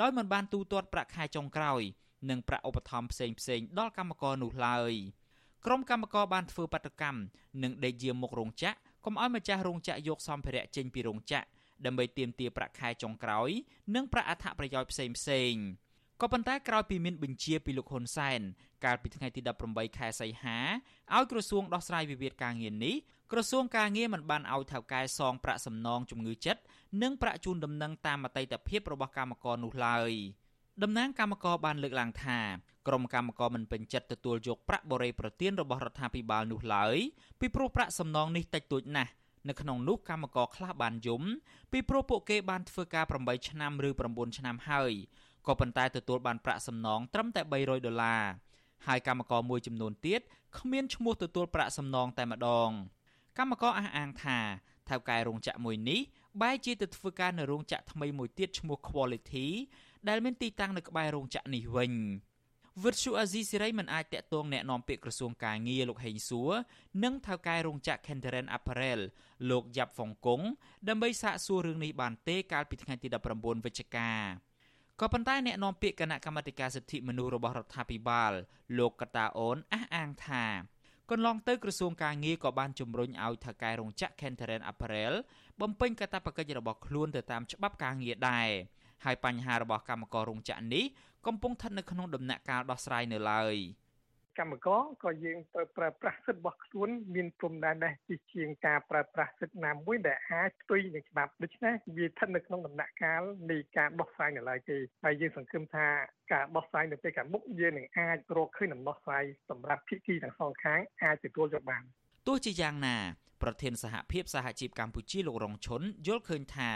ដោយមិនបានទូទាត់ប្រាក់ខែចុងក្រោយ និងប្រាក់ឧបត្ថម្ភផ្សេងផ្សេងដល់កម្មករនោះឡើយក្រុមកម្មករបានធ្វើបាតកម្មនិងដេកយាមមុខរោងចក្រកុំឲ្យម្ចាស់រោងចក្រយកសម្ភារៈចេញពីរោងចក្រដើម្បីទាមទារប្រាក់ខែចុងក្រោយ និងប្រាក់អត្ថប្រយោជន៍ផ្សេងផ្សេងក៏ប៉ុន្តែក្រោយពីមានបញ្ជាពីលោកហ៊ុនសែនកាលពីថ្ងៃទី18ខែសីហាឲ្យក្រសួងដោះស្រាយវិវាទការងារនេះក្រសួងការងារមិនបានឲ្យថៅកែសងប្រាក់សំណងជំងឺចិត្តនិងប្រាក់ជូនដំណឹងតាមអតីតភាពរបស់កម្មករនោះឡើយ តំណាងកម្មករបានលើកឡើងថាក្រុមកម្មករមិនពេញចិត្តទទួលយកប្រាក់បរិយាប្រទានរបស់រដ្ឋាភិបាលនោះឡើយពីព្រោះប្រាក់សំណងនេះតិចតួចណាស់នៅក្នុងនោះកម្មករខ្លះបានយំពីព្រោះពួកគេបានធ្វើការ8ឆ្នាំឬ9ឆ្នាំហើយក៏ប៉ុន្តែទទួលបានប្រាក់សំណងត្រឹមតែ300ដុល្លារហើយកម្មករមួយចំនួនទៀតគ្មានឈ្មោះទទួលប្រាក់សំណងតែម្ដងកម្មករអះអាងថាថៅកែរោងចក្រមួយនេះបែរជាទៅធ្វើការនៅរោងចក្រថ្មីមួយទៀតឈ្មោះ Quality ដែលមានទីតាំងនៅក្បែររោងចក្រនេះវិញវិទ្យុអាស៊ីសេរីមិនអាចតាក់ទងแนะនាំពាក្យក្រសួងការងារលោកហេងសួរនិងថៅកែរោងចក្រ Kenteran Apparel លោកយ៉ាប់ហ្វុងកុងដើម្បីសាកសួររឿងនេះបានទេកាលពីថ្ងៃទី19វិច្ឆិកាក៏ប៉ុន្តែអ្នកនាំពាក្យគណៈកម្មាធិការសិទ្ធិមនុស្សរបស់រដ្ឋាភិបាលលោកកតាអូនអះអាងថាកន្លងទៅក្រសួងការងារក៏បានជំរុញឲ្យថៅកែរោងចក្រ Kenteran Apparel បំពេញកាតព្វកិច្ចរបស់ខ្លួនទៅតាមច្បាប់ការងារដែរ ហើយបញ្ហារបស់កម្មកររោងចក្រនេះកំពុងស្ថិតនៅក្នុងដំណាក់កាលដោះស្រាយនៅឡើយ។កម្មករក៏យើងត្រូវប្រើប្រាស់សិទ្ធិរបស់ខ្លួនមានព្រំដែនដែរជាជាងការប្រើប្រាស់សិទ្ធិណាមួយដែលអាចផ្ទុយនឹងច្បាប់ដូច្នេះវាស្ថិតនៅក្នុងដំណាក់កាលនៃការដោះស្រាយនៅឡើយទេហើយយើងសង្ឃឹមថាការដោះស្រាយនៅពេលខាងមុខយើងនឹងអាចរកឃើញដំណោះស្រាយសម្រាប់ភាគីទាំងសងខាងអាចទទួលយកបានទោះជាយ៉ាងណា ប្រធានសហភាពសហជីពកម្ពុជាលោករងឈុនយល់ឃើញថា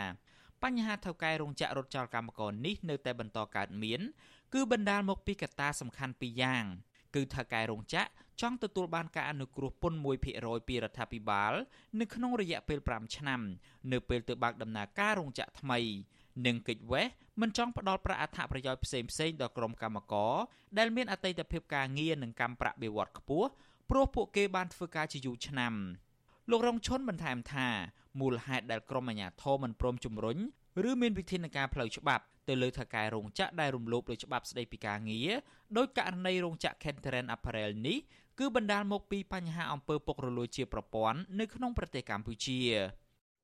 បញ្ហាថៅកែរោងចក្ររត់ចោលកម្មករនេះនៅតែបន្តកើតមាន គឺបណ្ដាលមកពីកត្តាសំខាន់ពីរយ៉ាង គឺថៅកែរោងចក្រចង់ទទួលបានការអនុគ្រោះពន្ធ1%ពីរដ្ឋាភិបាល នៅក្នុងរយៈពេល5ឆ្នាំ នៅពេលទៅបើកដំណើរការរោងចក្រថ្មីនិងកិច្ចវេះមិនចង់ផ្ដល់ប្រាក់អត្ថប្រយោជន៍ផ្សេងផ្សេងដល់ក្រុមកម្មករដែលមានអតីតភាពការងារនិងកម្មប្រាក់បៀវត្សខ្ពស់ព្រោះពួកគេបានធ្វើការជាយូរឆ្នាំ លោករងឈុនបន្ថែមថាមូលហេតុដែលក្រុមអាជ្ញាធរមិនព្រមជំរុញឬមានវិធានការផ្លូវច្បាប់ទៅលើថៅកែរោងចក្រដែលរំលោភលើច្បាប់ស្តីពីការងារដោយករណីរោងចក្រ Kenteran Apparel នេះគឺបណ្ដាលមកពីបញ្ហាអំពើពុករលួយជាប្រព័ន្ធនៅក្នុងប្រទេសកម្ពុជា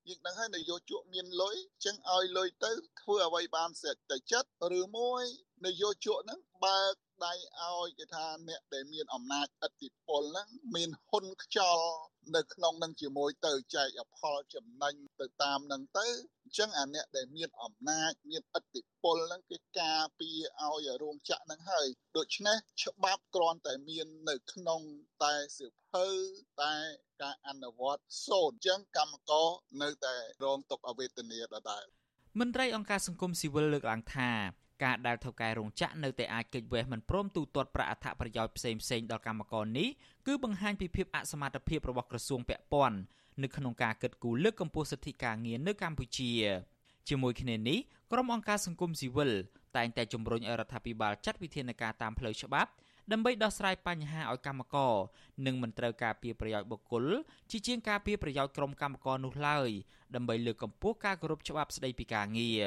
យើងដឹងហើយនយោជកមានលុយចឹងឲ្យលុយទៅធ្វើអ្វីបានស្រេចទៅចិត្តឬមួយនយោជកហ្នឹងបើក ដៃឲ្យគេថាអ្នកដែលមានអំណាចឥទ្ធិពលហ្នឹងមានហ៊ុនខ្យល់នៅក្នុងនឹងជាមួយទៅចែកផលចំណេញទៅតាមនឹងទៅអញ្ចឹងអាអ្នកដែលមានអំណាចមានឥទ្ធិពលហ្នឹងគេការពារឲ្យរោងចក្រហ្នឹងហើយដូច្នេះច្បាប់គ្រាន់តែមាននៅក្នុងតែសិភៅតែការអនុវត្តសូន្យអញ្ចឹងកម្មករនៅតែរងទុក្ខអវេទនាដដែលមន្ត្រីអង្គការសង្គមស៊ីវិលលើកឡើងថា ការដែលថៅកែរោងចក្រនៅតែអាចគេចវេះមិនព្រមទូទាត់ប្រាក់អត្ថប្រយោជន៍ផ្សេងផ្សេងដល់កម្មករនេះគឺបង្ហាញពីភាពអសមត្ថភាពរបស់ក្រសួងពាក់ព័ន្ធនៅក្នុងការកិត្តគូលើកកម្ពស់សិទ្ធិការងារនៅកម្ពុជាជាមួយគ្នានេះក្រុមអង្គការសង្គមស៊ីវិលតែងតែជំរុញឲ្យរដ្ឋាភិបាលចាត់វិធានការតាមផ្លូវច្បាប់ដើម្បីដោះស្រាយបញ្ហាឲ្យកម្មករនិងមិនត្រូវការពីប្រយោជន៍បុគ្គលជាជាងការពីប្រយោជន៍ក្រុមកម្មករនោះឡើយដើម្បីលើកកម្ពស់ការគោរពច្បាប់ស្តីពីការងារ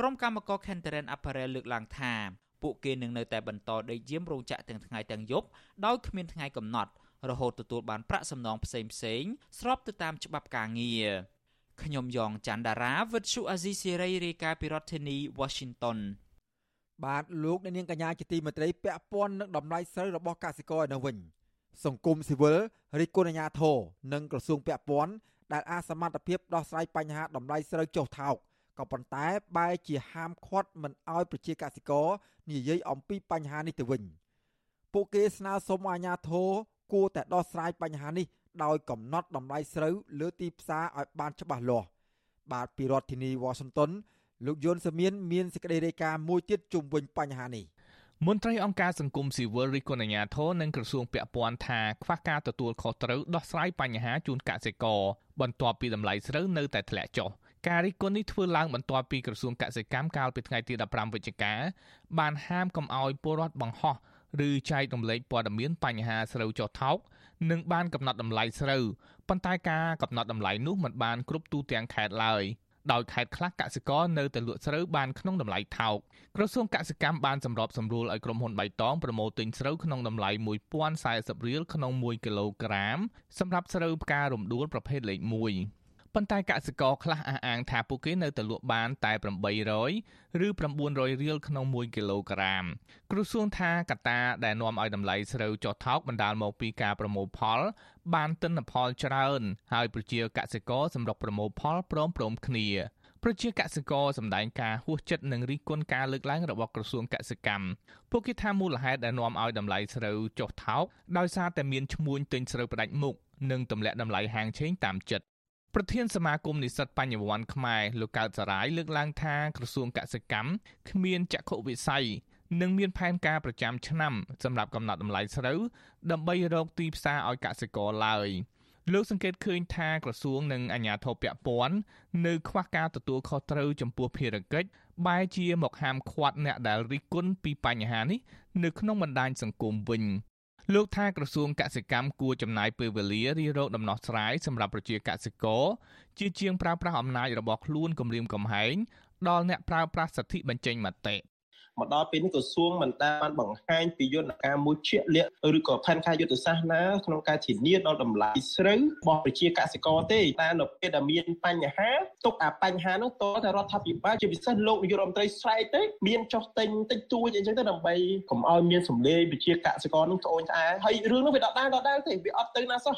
ក្រុមកម្មករ Kenteran Apparel លើកឡើងថាពួកគេនឹងនៅតែបន្តដេកយាមរោងចក្រទាំងថ្ងៃទាំងយប់ដោយគ្មានថ្ងៃកំណត់រហូតទទួលបានប្រាក់សំណងផ្សេងផ្សេងស្របទៅតាមច្បាប់ការងារខ្ញុំយ៉ងច័ន្ទដារាវិទ្យុអាស៊ីសេរីរាយការណ៍ពីរដ្ឋធានី Washington បាទលោកអ្នកនាងកញ្ញាជាទីមេត្រីពាក់ព័ន្ធនឹងតម្លៃស្រូវរបស់កសិករឯនោះវិញសង្គមស៊ីវិលរិះគន់អាជ្ញាធរនិងក្រសួងពាក់ព័ន្ធដែលអាចសមត្ថភាពដោះស្រាយបញ្ហាតម្លៃស្រូវចុះថោក ក៏ប៉ុន្តែបែរជាហាមឃាត់មិនអោយប្រជាកសិករនិយាយអំពីបញ្ហានេះទៅវិញពួកគេស្នើសុំអាជ្ញាធរគួរតែដោះស្រាយបញ្ហានេះដោយកំណត់តម្លៃស្រូវលើទីផ្សារឲ្យបានច្បាស់លាស់បាទពីរដ្ឋធានី Washington លោកយុនសមៀនមានសេចក្តីរាយការណ៍មួយទៀតជុំវិញបញ្ហានេះមន្ត្រីអង្គការសង្គមស៊ីវិលរិះគន់អាជ្ញាធរនិងក្រសួងពាក់ព័ន្ធថាខ្វះការទទួលខុសត្រូវដោះស្រាយបញ្ហាជូនកសិករបន្ទាប់ពីតម្លៃស្រូវនៅតែធ្លាក់ចុះ ការរិះគន់នេះធ្វើឡើងបន្ទាប់ពីក្រសួងកសិកម្មកាលពីថ្ងៃទី15វិច្ឆិកាបានហាមកុំឲ្យពលរដ្ឋបង្ហោះឬចែករំលែកព័ត៌មានបញ្ហាស្រូវចុះថោកនិងបានកំណត់តម្លៃស្រូវប៉ុន្តែការកំណត់តម្លៃនោះមិនបានគ្រប់ទូទាំងខេត្តឡើយដោយខេត្តខ្លះកសិករនៅតែលក់ស្រូវបានក្នុងតម្លៃថោកក្រសួងកសិកម្មបានសម្របសម្រួលឲ្យក្រុមហ៊ុនបៃតងប្រមូលទិញស្រូវក្នុងតម្លៃ1040រៀលក្នុង1គីឡូក្រាមសម្រាប់ស្រូវផ្ការំដួលប្រភេទលេខ1 ប៉ុន្តែកសិករខ្លះអះអាងថាពួកគេនៅតែលក់បានតែ800ឬ900រៀលក្នុង1គីឡូក្រាមក្រសួងថាកត្តាដែលនាំឲ្យតម្លៃស្រូវចុះថោកបណ្ដាលមកពីការប្រមូលផល បានទិន្នផលច្រើន ហើយប្រជាកសិករសម្រុកប្រមូលផលព្រមព្រំគ្នាប្រជាកសិករសម្ដែងការហួសចិត្តនឹងរិះគន់ការលើកឡើងរបស់ក្រសួងកសិកម្មពួកគេថាមូលហេតុដែលនាំឲ្យតម្លៃស្រូវចុះថោកដោយសារតែមានឈ្មួញទិញស្រូវផ្ដាច់មុខនិងទម្លាក់តម្លៃហាងឆេងតាមចិត្ត ប្រធានសមាគមនិស្សិតបញ្ញវន្តខ្មែរលោកកើតសរាយលើកឡើងថាក្រសួងកសិកម្មគ្មានចក្ខុវិស័យនិងមានផែនការប្រចាំឆ្នាំសម្រាប់កំណត់តម្លៃស្រូវដើម្បីរកទីផ្សារឲ្យកសិករឡើយលោកសង្កេតឃើញថាក្រសួងនិងអាជ្ញាធរពាក់ព័ន្ធនៅខ្វះការទទួលខុសត្រូវចំពោះភារកិច្ចបែជាមកហាមឃាត់អ្នកដែលរិះគន់ពីបញ្ហានេះនៅក្នុងបណ្ដាញសង្គមវិញ លោកថាក្រសួងកសិកម្មគួរចំណាយពេលវេលារិះរោចដំណោះស្រាយសម្រាប់ប្រជាកសិករជាជាងប្រើប្រាស់អំណាចរបស់ខ្លួនគម្រាមកំហែងដល់អ្នកប្រើប្រាស់សិទ្ធិបញ្ចេញមតិ មកដល់ពេលនេះក្រសួងមិនដែលបានបង្ហាញពីយន្តការមួយជាក់លាក់ឬក៏ផែនការយុទ្ធសាស្ត្រណាក្នុងការធានាដល់តម្លៃស្រូវរបស់ប្រជាកសិករទេតែនៅពេលដែលមានបញ្ហាទុកអាបញ្ហានោះតតែរដ្ឋាភិបាលជាពិសេសលោកនាយករដ្ឋមន្ត្រីស្រែកទៅមានចោះទិញតិចតួចអីចឹងទៅដើម្បីកុំឲ្យមានសម្លេងប្រជាកសិករនឹងត្អូញត្អែហើយរឿងនោះវាដដែលដដែលទេវាអត់ទៅណាសោះ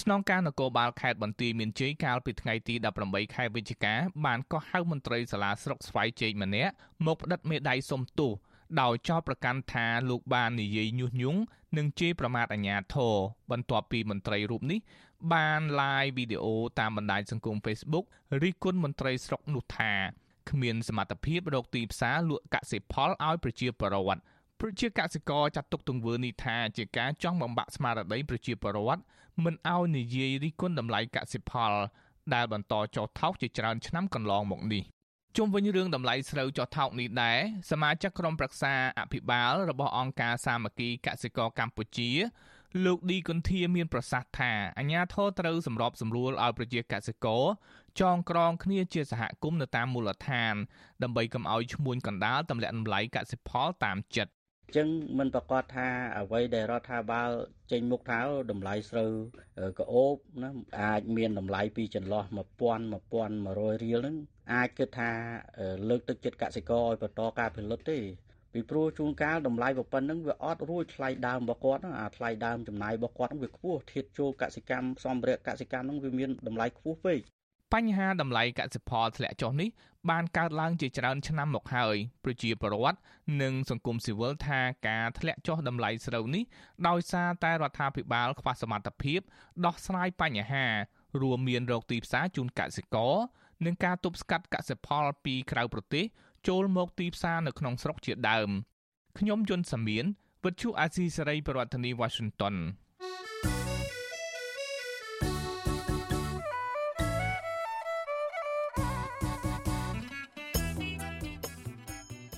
ស្នងការនគរបាលខេត្តបន្ទាយមានជ័យកាលពីថ្ងៃទី18ខែវិច្ឆិកាបានកោះហៅមន្ត្រីសាលាស្រុកស្វាយជ័យម្នាក់មកផ្តិតមេដៃសុំទោសដោយចោទប្រកាន់ថាលោកបាននិយាយញុះញង់និងជេរប្រមាថអាជ្ញាធរបន្ទាប់ពីមន្ត្រីរូបនេះ បាន live វីដេអូតាមបណ្ដាញសង្គម Facebook រិះគន់មន្ត្រីស្រុកនោះថាគ្មានសមត្ថភាពរកទីផ្សារលក់កសិផលឲ្យប្រជាពលរដ្ឋ ប្រជាកសិករចាត់ទុកទង្វើនេះថាជាការចង់បំបាក់ស្មារតីប្រជាពលរដ្ឋមិនឲ្យនិយាយរិះគន់តម្លៃកសិផល ដែលបន្តចុះថោកជាច្រើនឆ្នាំកន្លងមកនេះជុំវិញរឿងតម្លៃស្រូវចុះថោកនេះដែរសមាជិកក្រុមប្រឹក្សាអភិបាលរបស់អង្គការសាមគ្គីកសិករកម្ពុជាលោកឌីគុន្ធាមានប្រសាសន៍ថាអាញាធរត្រូវសម្របសម្រួលឲ្យប្រជាកសិករចងក្រងគ្នាជាសហគមន៍នៅតាមមូលដ្ឋាន ដើម្បីកុំឲ្យឈ្មួញកណ្ដាលទម្លាក់តម្លៃកសិផលតាមចិត្ត ចឹងមិនប្រកាសថាអ្វីដែលរដ្ឋាភិបាលចេញមុខថាតម្លៃស្រូវក្អូបណាអាចមានតម្លៃពីចន្លោះ1000 1100រៀលហ្នឹងអាចគិតថាលើកទឹកចិត្តកសិករឲ្យបន្តការផលិតទេពីព្រោះជួនកាលតម្លៃប៉ុណ្ណឹងវាអត់រួចថ្លៃដើមរបស់គាត់អាថ្លៃដើមចំណាយរបស់គាត់វាខ្ពស់ធៀបចូលកសិកម្មសម្ភារៈកសិកម្មហ្នឹងវាមានតម្លៃខ្ពស់ពេក បញ្ហាតម្លៃកសិផលធ្លាក់ចុះនេះបានកើតឡើងជាច្រើនឆ្នាំមកហើយប្រជាពលរដ្ឋនិងសង្គមស៊ីវិលថាការធ្លាក់ចុះតម្លៃស្រូវនេះដោយសារតែរដ្ឋាភិបាលខ្វះសមត្ថភាពដោះស្រាយបញ្ហា រួមមានរោគទីផ្សារជូនកសិករនិងការទប់ស្កាត់កសិផលពីក្រៅប្រទេសចូលមកទីផ្សារនៅក្នុងស្រុកជាដើមខ្ញុំយុនសាមៀនវិទ្យុអាស៊ីសេរីប្រធានាធិបតី Washington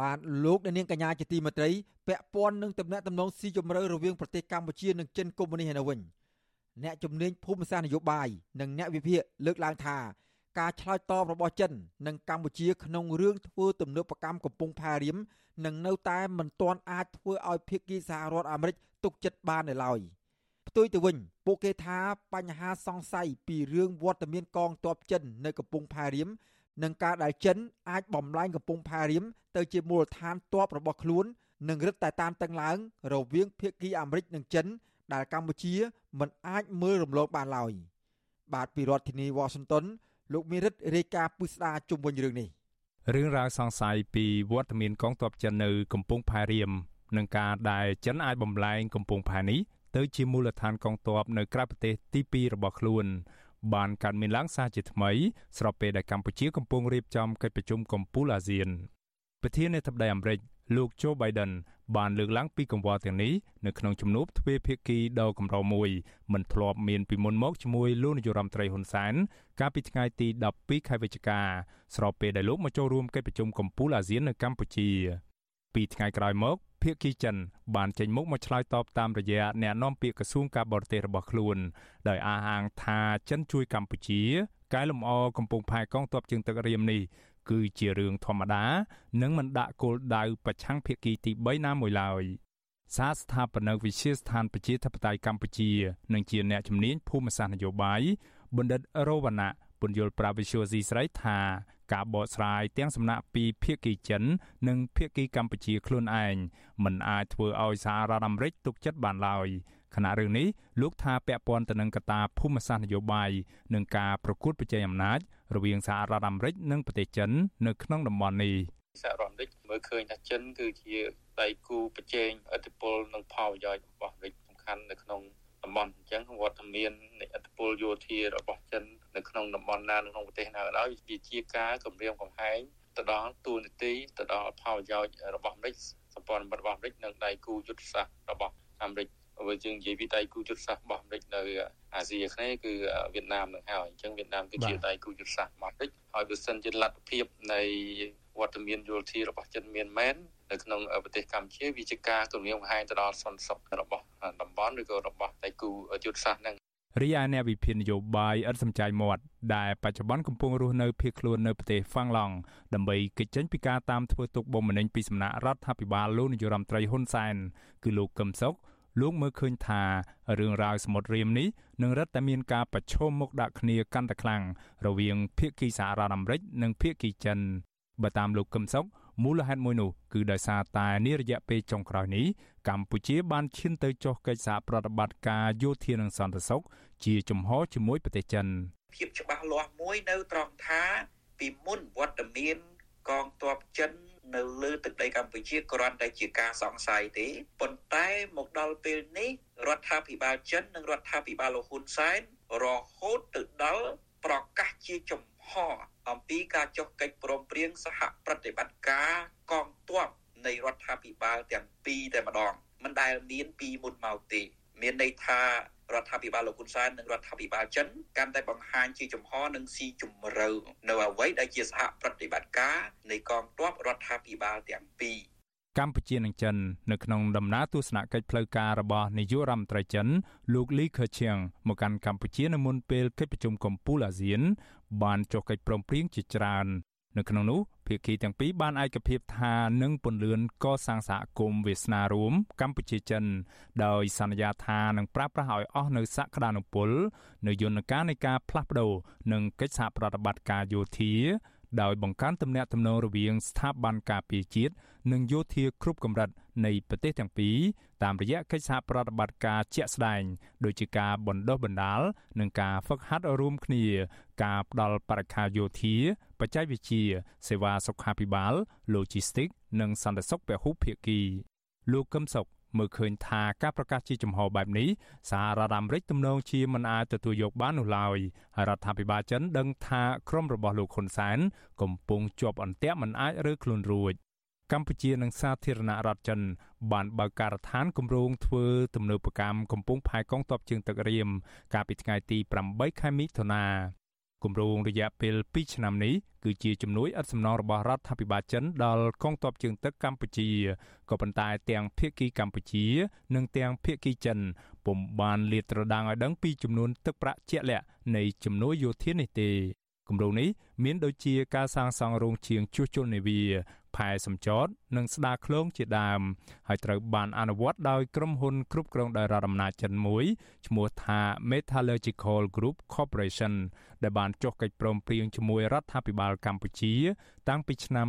បាទលោកអ្នកនាងកញ្ញាជាទីមេត្រីពាក់ព័ន្ធនឹងទំនាក់ទំនងស៊ីជម្រៅរវាងប្រទេសកម្ពុជានិងចិនកុម្មុយនីសឯនោះវិញអ្នកជំនាញភូមិសាស្ត្រនយោបាយនិងអ្នកវិភាគលើកឡើងថាការឆ្លើយតបរបស់ចិននិងកម្ពុជាក្នុងរឿងធ្វើទំនើបកម្មកំពង់ផែរៀមនឹងនៅតែមិនទាន់អាចធ្វើឲ្យភាគីសហរដ្ឋអាមេរិកទុកចិត្តបាននៅឡើយផ្ទុយទៅវិញពួកគេថាបញ្ហាសង្ស័យពីរឿងវត្តមានកងទ័ពចិននៅកំពង់ផែរៀម និងការដែលចិនអាចបំលែងកំពង់ផែរៀមទៅជាមូលដ្ឋានទ័ពរបស់ខ្លួននឹងរឹតតែតានតឹងឡើង រវាងភាគីអាមេរិកនិងចិន ដែលកម្ពុជាមិនអាចមើលរំលងបានឡើយបាទពីរដ្ឋធានីវ៉ាស៊ីនតោនលោកមេរិតរាយការណ៍ពុស្ដាជុំវិញរឿងនេះរឿងរ៉ាវសង្ស័យពីវត្តមានកងទ័ពចិននៅកំពង់ផែរៀមនិងការដែលចិនអាចបំលែងកំពង់ផែនេះទៅជាមូលដ្ឋានកងទ័ពនៅក្រៅប្រទេសទី2របស់ខ្លួន បានកើតមានឡើងសារជាថ្មីស្របពេលដែលកម្ពុជាកំពុងរៀបចំកិច្ចប្រជុំកំពូលអាស៊ានប្រធានាធិបតីអាមេរិកលោក Joe Biden បានលើកឡើងពីកង្វល់ទាំងនេះនៅក្នុងជំនួបទ្វេភាគីដ៏កម្រមួយមិនធ្លាប់មានពីមុនមកជាមួយលោកនាយរដ្ឋមន្ត្រីហ៊ុនសែនកាលពីថ្ងៃទី12ខែវិច្ឆិកាស្របពេលដែលលោកមកចូលរួមកិច្ចប្រជុំកំពូលអាស៊ាននៅកម្ពុជាពីថ្ងៃក្រោយមក ភាគីចិនបានចេញមុខមកឆ្លើយតបតាមរយៈអ្នកនាំពាក្យក្រសួងការបរទេសរបស់ខ្លួន ដោយអះអាងថាចិនជួយកម្ពុជាកែលម្អកំពង់ផែកងទ័ពជើងទឹករៀមនេះគឺជារឿងធម្មតានិងមិនដាក់គោលដៅប្រឆាំងភាគីទី3ណាមួយឡើយសាស្ថាបនិកវិទ្យាស្ថានប្រជាធិបតេយ្យកម្ពុជានិងជាអ្នកជំនាញភូមិសាស្ត្រនយោបាយបណ្ឌិតរវណ្ណៈពន្យល់ប្រាវិសុយស៊ីស្រីថា ការបកស្រាយទាំងសំណាក់ពីភាគីចិន និងភាគីកម្ពុជាខ្លួនឯងមិនអាចធ្វើឲ្យសហរដ្ឋអាមេរិកទុកចិត្តបានឡើយខណៈរឿងនេះលោកថាពាក់ព័ន្ធទៅនឹងកត្តាភូមិសាស្ត្រនយោបាយនិងការប្រកួតប្រជែងអំណាចរវាងសហរដ្ឋអាមេរិកនិងប្រទេសចិននៅក្នុងតំបន់នេះសហរដ្ឋអាមេរិកមើលឃើញថាចិនគឺជាដៃគូប្រជែងឥទ្ធិពលនិងផលប្រយោជន៍របស់អាមេរិកសំខាន់នៅក្នុងតំបន់អញ្ចឹងវត្តមាននៃឥទ្ធិពលយោធារបស់ចិន នៅក្នុងតំបន់ណាក្នុងប្រទេសណាក៏ដោយវាជាការគម្រាមកំហែងទៅដល់ទូនីតិទៅដល់ផលប្រយោជន៍របស់អាមេរិកសម្ព័ន្ធមិត្តរបស់អាមេរិកនិងដៃគូយុទ្ធសាស្ត្ររបស់អាមេរិកបើយើងនិយាយពីដៃគូយុទ្ធសាស្ត្ររបស់អាមេរិកនៅអាស៊ីអាគ្នេយ៍គឺវៀតណាមនឹងហើយអញ្ចឹងវៀតណាមគឺជាដៃគូយុទ្ធសាស្ត្ររបស់អាមេរិកហើយបើសិនជាលទ្ធភាពនៃវត្តមានយោធារបស់ចិនមានមែននៅក្នុងប្រទេសកម្ពុជាវាជាការគម្រាមកំហែងទៅដល់សន្តិសុខរបស់តំបន់ឬក៏របស់ដៃគូយុទ្ធសាស្ត្រហ្នឹង រីឯអ្នកវិភាគនយោបាយឥតសំចាយមាត់ដែលបច្ចុប្បន្នកំពុងរស់នៅភៀសខ្លួននៅប្រទេសហ្វាំងឡង់ដើម្បីគេចចេញពីការតាមធ្វើទុកបុកម្នេញពីសំណាក់រដ្ឋាភិបាលលោកនាយរដ្ឋមន្ត្រីហ៊ុនសែនគឺលោកកឹមសុខលោកមើលឃើញថារឿងរ៉ាវសមុទ្ររៀមនេះនឹងរឹតតែមានការប្រឈមមុខដាក់គ្នាកាន់តែខ្លាំងរវាងភាគីសហរដ្ឋអាមេរិកនិងភាគីចិនបើតាមលោកកឹមសុខ មូលហេតុមួយនោះគឺដោយសារតែនារយៈពេលចុងក្រោយនេះកម្ពុជាបានឈានទៅចុះកិច្ចសហប្រតិបត្តិការយោធានិងសន្តិសុខជាជំហរជាមួយប្រទេសចិនភាពច្បាស់លាស់មួយនៅត្រង់ថាពីមុនវត្តមានកងទ័ពចិននៅលើទឹកដីកម្ពុជាគ្រាន់តែជាការសង្ស័យទេប៉ុន្តែមកដល់ពេលនេះរដ្ឋាភិបាលចិននិងរដ្ឋាភិបាលលោកហ៊ុនសែនរហូតទៅដល់ប្រកាសជាចំហ អំពីការចុះកិច្ចព្រមព្រៀងសហប្រតិបត្តិការកងទ័ពនៃរដ្ឋាភិបាលទាំងពីរតែម្ដងមិនដែលមានពីមុនមកទេ មានន័យថារដ្ឋាភិបាលលោកហ៊ុនសែននិងរដ្ឋាភិបាលចិនកាន់តែបង្ហាញជាចំហនិងស៊ីជម្រៅនៅអ្វីដែលជាសហប្រតិបត្តិការនៃកងទ័ពរដ្ឋាភិបាលទាំងពីរ កម្ពុជានិងចិននៅក្នុងដំណើរទស្សនកិច្ចផ្លូវការរបស់នាយករដ្ឋមន្ត្រីចិនលោកលីខឺឈៀងមកកាន់កម្ពុជានៅមុនពេលកិច្ចប្រជុំកំពូលអាស៊ាន បានចុះកិច្ចព្រមព្រៀងជាច្រើននៅក្នុងនោះភាគីទាំងពីរបានឯកភាពថានឹងពន្លឿនកសាងសហគមន៍វាសនារួមកម្ពុជាចិន ដោយសន្យាថានឹងប្រើប្រាស់ឲ្យអស់នៅសក្តានុពល នៅយន្តការនៃការផ្លាស់ប្តូរនិងកិច្ចសហប្រតិបត្តិការយោធា ដោយបង្កើនទំនាក់ទំនងរវាងស្ថាប័នការពារជាតិនិងយោធាគ្រប់កម្រិតនៃប្រទេសទាំងពីរតាមរយៈកិច្ចសហប្រតិបត្តិការជាក់ស្ដែងដូចជាការបណ្ដុះបណ្ដាលនិងការហ្វឹកហាត់រួមគ្នាការផ្ដល់បរិក្ខារយោធាបច្ចេកវិទ្យាសេវាសុខាភិបាល Logistics និងសន្តិសុខពហុភាគីលោកកឹមសុខ មើលឃើញថាការប្រកាសជាចំហបែបនេះសហរដ្ឋអាមេរិកទំនងជាមិនអាចទទួលយកបាននោះឡើយហើយរដ្ឋាភិបាលចិនដឹងថាក្រុមរបស់លោកហ៊ុនសែនកំពុងជាប់អន្ទាក់មិនអាចរើខ្លួនរួចកម្ពុជានិងសាធារណរដ្ឋចិន បានបើកការដ្ឋានគម្រោងធ្វើទំនើបកម្មកំពង់ផែកងទ័ពជើងទឹករៀមកាលពីថ្ងៃទី8ខែមិថុនា គម្រោងរយៈពេល2ឆ្នាំនេះគឺជាជំនួយឥតសំណងរបស់រដ្ឋាភិបាលចិនដល់កងទ័ពជើងទឹកកម្ពុជាក៏ប៉ុន្តែទាំងភៀកគីកម្ពុជា និងទាំងភៀកគីចិនពុំបានលាតត្រដាងឲ្យដឹងពីចំនួនទឹកប្រាក់ជាក់លាក់នៃជំនួយយោធានេះទេគម្រោងនេះមានដូចជាការសាងសង់រោងជាងជួសជុលនាវា ផែសម្ចតនិងស្ដារឃ្លោងជាដើមហើយត្រូវបានអនុវត្តដោយក្រុមហ៊ុនគ្រប់គ្រងដោយរដ្ឋអំណាចចិនមួយឈ្មោះថា Metallurgical Group Corporation ដែលបានចុះកិច្ចព្រមព្រៀងជាមួយរដ្ឋាភិបាលកម្ពុជា តាំងពីឆ្នាំ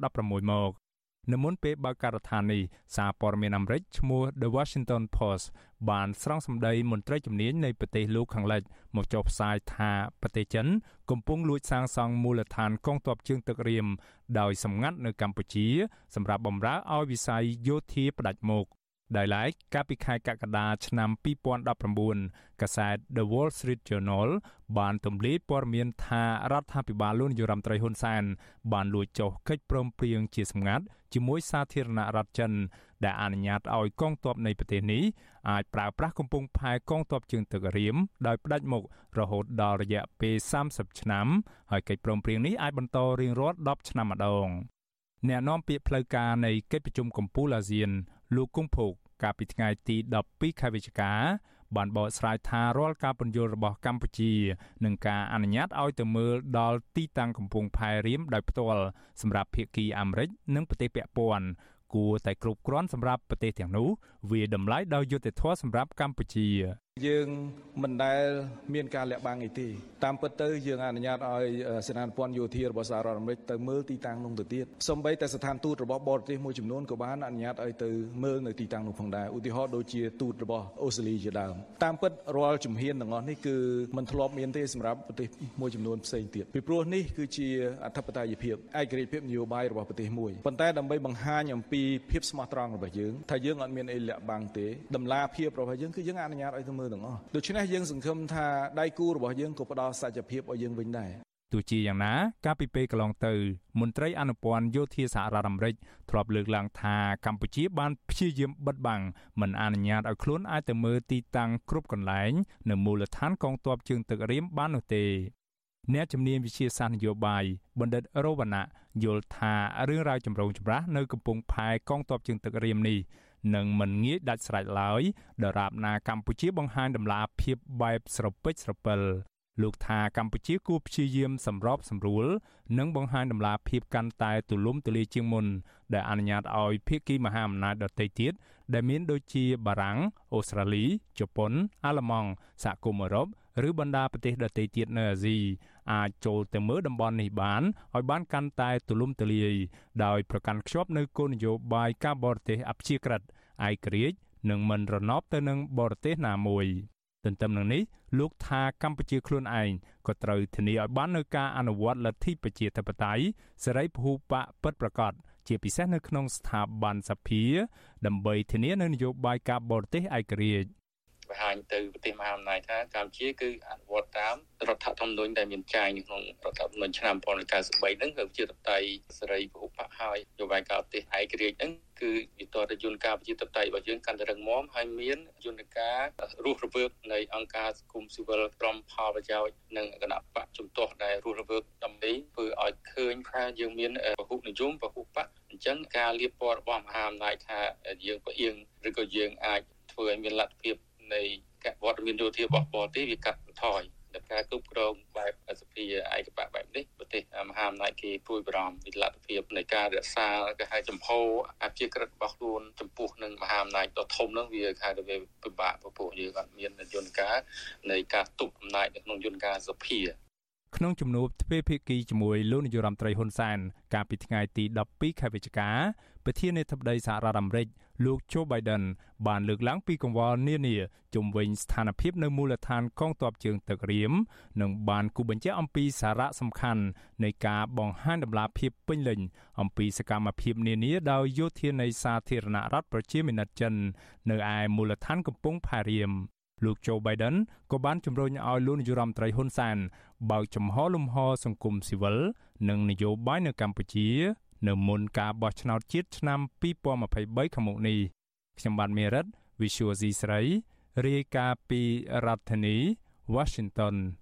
2016មក នៅមុនពេលបើកការដ្ឋាននេះសារព័ត៌មានអាមេរិកឈ្មោះ The Washington Post បានស្រង់សម្ដីមន្ត្រីជំនាញនៃប្រទេសលោកខាងលិចមកចុះផ្សាយថាប្រទេសចិន កំពុងលួចសាងសង់មូលដ្ឋានកងទ័ពជើងទឹករៀមដោយសម្ងាត់នៅកម្ពុជា សម្រាប់បម្រើឲ្យវិស័យយោធាផ្ដាច់មុខ ដោយឡែកកាលពីខែកក្កដាឆ្នាំ2019កាសែត The Wall Street Journal បានទម្លាយព័ត៌មានថារដ្ឋាភិបាលលោកនាយរដ្ឋមន្ត្រីហ៊ុនសែនបានលួចចុះកិច្ចព្រមព្រៀងជាសម្ងាត់ជាមួយសាធារណរដ្ឋចិន ដែលអនុញ្ញាតឲ្យកងទ័ពនៃប្រទេសនេះអាចប្រើប្រាស់កំពង់ផែកងទ័ពជើងទឹករៀមដោយផ្ដាច់មុខរហូតដល់រយៈពេល30ឆ្នាំហើយកិច្ចព្រមព្រៀងនេះអាចបន្តរៀងរាល់10ឆ្នាំម្ដងអ្នកនាំពាក្យផ្លូវការនៃកិច្ចប្រជុំកំពូលអាស៊ានលោកគង់ភោគ កាលពីថ្ងៃទី12ខែវិច្ឆិកាបានបកស្រាយថារាល់ការពន្យល់របស់កម្ពុជានឹងការអនុញ្ញាតឲ្យទៅមើលដល់ទីតាំងកំពង់ផែរៀមដោយផ្ទាល់សម្រាប់ភៀកគីអាមេរិកនិងប្រទេសពាក់ព័ន្ធគួរតែគ្រប់គ្រាន់សម្រាប់ប្រទេសទាំងនោះវាតម្លៃដោយយុត្តិធម៌សម្រាប់កម្ពុជាយើងមិនដែលមានការលាក់បាំងអីទេតាមពិតទៅយើងអនុញ្ញាតឲ្យសេនាធិព័ន្ធយោធារបស់សហរដ្ឋអាមេរិកទៅមើលទីតាំងនោះទៅទៀតសូម្បីតែស្ថានទូតរបស់បរទេសមួយចំនួនក៏បានអនុញ្ញាតឲ្យទៅមើលនៅទីតាំងនោះផងដែរឧទាហរណ៍ដូចជាទូតរបស់អូស្ត្រាលីជាដើមតាមពិតរាល់ជំហានទាំងអស់នេះគឺមិនធ្លាប់មានទេសម្រាប់ប្រទេសមួយចំនួនផ្សេងទៀតពីព្រោះនេះគឺជាអធិបតេយ្យភាពឯករាជ្យភាពនយោបាយរបស់ប្រទេសមួយប៉ុន្តែដើម្បីបង្ហាញអំពីភាពស្មោះត្រង់របស់យើងថាយើងអត់មានអីលាក់បាំងទេតម្លាភាពរបស់យើងគឺយើងអនុញ្ញាតឲ្យទៅមើលទាំងអស់ដូច្នេះយើងសង្ឃឹមថាដៃគូរបស់យើងក៏ផ្ដល់សច្ចភាពឲ្យយើងវិញដែរទោះជាយ៉ាងណា កាលពីពេលកន្លងទៅ មន្ត្រីអនុព័ន្ធយោធាសហរដ្ឋអាមេរិកធ្លាប់លើកឡើងថាកម្ពុជាបានព្យាយាមបិទបាំងមិនអនុញ្ញាតឲ្យខ្លួនអាចទៅមើលទីតាំងគ្រប់កន្លែងនៅមូលដ្ឋានកងទ័ពជើងទឹករៀមបាននោះទេអ្នកជំនាញវិជាសាស្ត្រនយោបាយបណ្ឌិតរវណ្ណៈយល់ថារឿងរ៉ាវចម្រូងចម្រាសនៅកំពង់ផែកងទ័ពជើងទឹករៀមនេះ នឹងមិនងាយដាច់ស្រេចឡើយដរាបណាកម្ពុជាបង្ហាញដំណាភាពបែបស្រពេចស្រពិលលោកថាកម្ពុជាគួរព្យាយាមសម្របសម្រួលនិងបង្ហាញដំណាភាពកាន់តែទូលំទូលាយជាងមុនដែលអនុញ្ញាតឲ្យភាគីមហាអំណាចដទៃទៀតដែលមានដូចជាបារាំងអូស្ត្រាលីជប៉ុនអាល្លឺម៉ង់សហគមន៍អឺរ៉ុបឬបណ្ដាប្រទេសដទៃទៀតនៅអាស៊ី អាចចូលទៅមើលតំបន់នេះបានឲ្យបានកាន់តែទូលំទូលាយដោយប្រកាន់ខ្ជាប់នៅគោលនយោបាយការបរទេសអព្យាក្រឹតឯករាជ្យនិងមិនរណបទៅនឹងបរទេសណាមួយទន្ទឹមនឹងនេះលោកថាកម្ពុជាខ្លួនឯងក៏ត្រូវធានាឲ្យបាននូវការអនុវត្តលទ្ធិប្រជាធិបតេយ្យសេរីពហុបកពិតប្រាកដជាពិសេសនៅក្នុងស្ថាប័នសភាដើម្បីធានានូវនយោបាយការបរទេសឯករាជ្យ បង្ហាញទៅប្រទេសមហាអំណាចថាកម្ពុជាគឺអនុវត្តតាមរដ្ឋធម្មនុញ្ញដែលមានចែងនៅក្នុងរដ្ឋធម្មនុញ្ញឆ្នាំ1993ហ្នឹងគឺជាតតៃសេរីពហុបកហើយនយោបាយការប្រទេសឯករាជ្យហ្នឹងគឺវិតរយន្តការប្រជាធិបតេយ្យរបស់យើងកាន់តែរឹងមាំហើយមានយន្តការរស់រវើកនៃអង្គការសង្គមស៊ីវិលក្រមផលប្រយោជន៍និងគណៈបកជំទាស់ដែលរស់រវើកដើម្បីធ្វើឲ្យឃើញថាយើងមានពហុនិយមពហុបកអញ្ចឹងការលៀបពណ៌របស់មហាអំណាចថាយើងផ្អៀងឬក៏យើងអាចធ្វើឲ្យមានលទ្ធភាព នៃកវត្តមានយោធារបស់បរទេសវាកាត់បន្ថយដល់ការគ្រប់គ្រងបែបសភាឯកបកបែបនេះប្រទេសមហាអំណាចគេព្រួយបារម្ភពីលទ្ធភាពនៃការរក្សាគេហៅចំហអភិក្រិតរបស់ខ្លួនចំពោះនឹងមហាអំណាចដ៏ធំនឹងវាខែទៅវាពិបាកព្រោះយើងអត់មានយន្តការនៃការទប់អំណាចនៅក្នុងយន្តការសភាក្នុងជំនួបទ្វេភាគីជាមួយលោកនាយរដ្ឋមន្ត្រីហ៊ុនសែនកាលពីថ្ងៃទី12ខែវិច្ឆិកាប្រធានាធិបតីសហរដ្ឋអាមេរិក លោក Joe Biden បានលើកឡើងពីកង្វល់នានាជំវិញស្ថានភាពនៅមូលដ្ឋានកងទ័ពជើងទឹករៀមនិងបានគូបញ្ជាក់អំពីសារៈសំខាន់នៃការបង្ហាញដំណាភាពពេញលេញអំពីសកម្មភាពនានាដោយយោធានៃសាធារណរដ្ឋប្រជាមានិតចិននៅឯមូលដ្ឋានកំពង់ផែរៀមលោក Joe Biden ក៏បានជំរុញឲ្យលោកនាយរដ្ឋមន្ត្រីហ៊ុនសែនបើកចំហលំហសង្គមស៊ីវិលនិងនយោបាយនៅកម្ពុជា នៅមុនការបោះឆ្នោតជាតិឆ្នាំ2023ខាងមុខនេះខ្ញុំបាទមេរិត Visual C ស្រីរាយការណ៍ពីរដ្ឋធានី Washington ។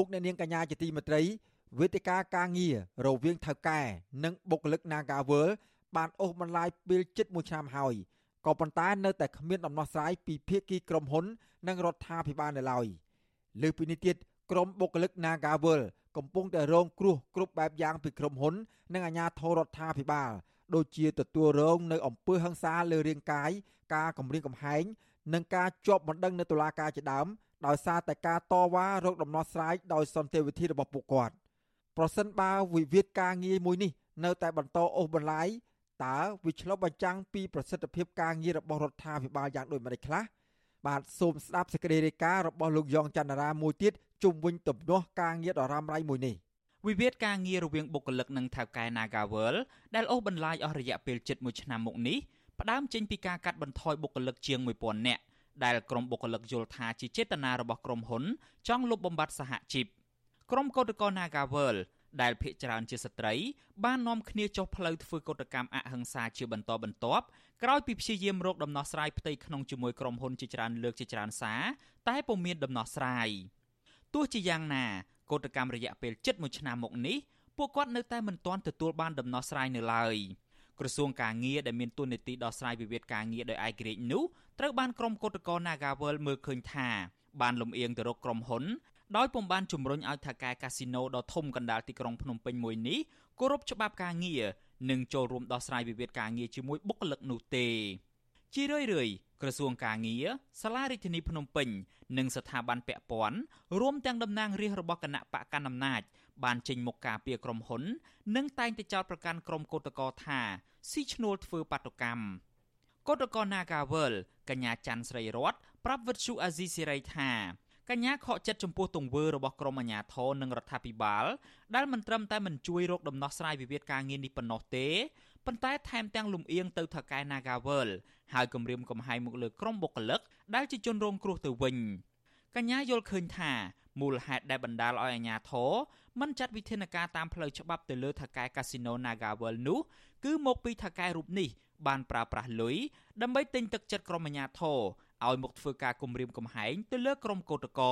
លោកអ្នកនាងកញ្ញាជាទីមេត្រីវេទិកាការងាររវាងថៅកែនិងបុគ្គលិក Nagawal បានអូសបន្លាយពេលជិត1ឆ្នាំហើយក៏ប៉ុន្តែនៅតែគ្មានដំណោះស្រាយពីភាគីក្រុមហ៊ុន និងរដ្ឋាភិបាលនៅឡើយលើពីនេះទៀតក្រុមបុគ្គលិក Nagawal កំពុងតែរងគ្រោះគ្រប់បែបយ៉ាងពីក្រុមហ៊ុន និងអាជ្ញាធររដ្ឋាភិបាលដូចជាទទួលរងនៅអំពើហិង្សាលើរាងកាយការគំរាមកំហែងនិងការជាប់បណ្ដឹងនៅតុលាការជាដើម ដោយសារតែការតវ៉ារោគដំណោះស្រាយដោយសន្តិវិធីរបស់ពួកគាត់ប្រសិនបើវិវាទការងារមួយនេះ នៅតែបន្តអូសបន្លាយតើវាឆ្លុះបញ្ចាំងពីប្រសិទ្ធភាពការងាររបស់រដ្ឋាភិបាលយ៉ាងដូចម្តេចខ្លះបាទសូមស្ដាប់សេចក្តីរាយការណ៍របស់លោកយ៉ងច័ន្ទរាមួយទៀតជុំវិញទំនាស់ការងារដ៏រ៉ាំរ៉ៃមួយនេះវិវាទការងាររវាងបុគ្គលិកនិងថៅកែ Nagawal ដែលអូសបន្លាយអស់រយៈពេលជិត1ឆ្នាំមកនេះផ្ដើមចេញពីការកាត់បន្ថយបុគ្គលិកជាង1000នាក់ ដែលក្រុមបុគ្គលិកយល់ថាជាចេតនារបស់ក្រុមហ៊ុន ចង់លុបបំបាត់សហជីពក្រុមកោតក្រ Nagawal ដែលភ ieck ច្រើនជាស្ត្រី បាននាំគ្នាចុះផ្លូវធ្វើកោតកម្មអហិង្សាជាបន្តបន្ទាប់ក្រោយពីព្យាយាមរកដំណោះស្រាយផ្ទៃក្នុងជាមួយក្រុមហ៊ុនជាច្រើនលើកជាច្រើនសារតែពុំមានដំណោះស្រាយទោះជាយ៉ាងណាកោតកម្មរយៈពេលជិត1ឆ្នាំមកនេះពួកគាត់នៅតែមិនទាន់ទទួលបានដំណោះស្រាយនៅឡើយ ក្រសួងការងារដែលមានទួនាទីដោះស្រាយវិវាទការងារដោយឯករាជ្យនោះត្រូវបានក្រុមកោតក្រ Nagawal មើលឃើញថាបានលំអៀងទៅរកក្រុមហ៊ុនដោយពុំបានជំរុញឲ្យថៅកែកាស៊ីណូដ៏ធំកណ្ដាលទីក្រុងភ្នំពេញមួយនេះគោរពច្បាប់ការងារនិងចូលរួមដោះស្រាយវិវាទការងារជាមួយបុគ្គលិកនោះទេជារឿយៗក្រសួងការងារសាលារាជធានីភ្នំពេញ និងស្ថាប័នពាក់ព័ន្ធរួមទាំងតំណាងរាស្ត្ររបស់គណៈបកកណ្ដាលអំណាច បានចេញមុខការពីក្រុមហ៊ុន និងតែងតែចោទប្រកាន់ក្រុមកោតក្រថាស៊ីឈ្នួលធ្វើបាតុកម្មកោតក្រ Nagawal កញ្ញាច័ន្ទស្រីរតប្រាប់វិទ្យុអាស៊ីសេរីថាកញ្ញាខកចិត្តចំពោះទង្វើរបស់ក្រមអាជ្ញាធរនិងរដ្ឋាភិបាលដែលមិនត្រឹមតែមិនជួយរកដំណោះស្រាយវិវាទការងារនេះប៉ុណ្ណោះទេប៉ុន្តែថែមទាំងលំអៀងទៅថៅកែ Nagawal ហើយគម្រាមកំហែងមកលើក្រុមបុគ្គលិកដែលជាជនរងគ្រោះទៅវិញកញ្ញាយល់ឃើញថា មូលហេតុដែលបណ្ដាលឲ្យអាជ្ញាធរមិនចាត់វិធានការតាមផ្លូវច្បាប់ទៅលើថៅកែកាស៊ីណូ Nagawal នោះគឺមកពីថៅកែរូបនេះបានប្រើប្រាស់លុយដើម្បីទិញទឹកចិត្តក្រុមអាជ្ញាធរឲ្យមកធ្វើការគំរាមកំហែងទៅលើក្រុមកោតក្រ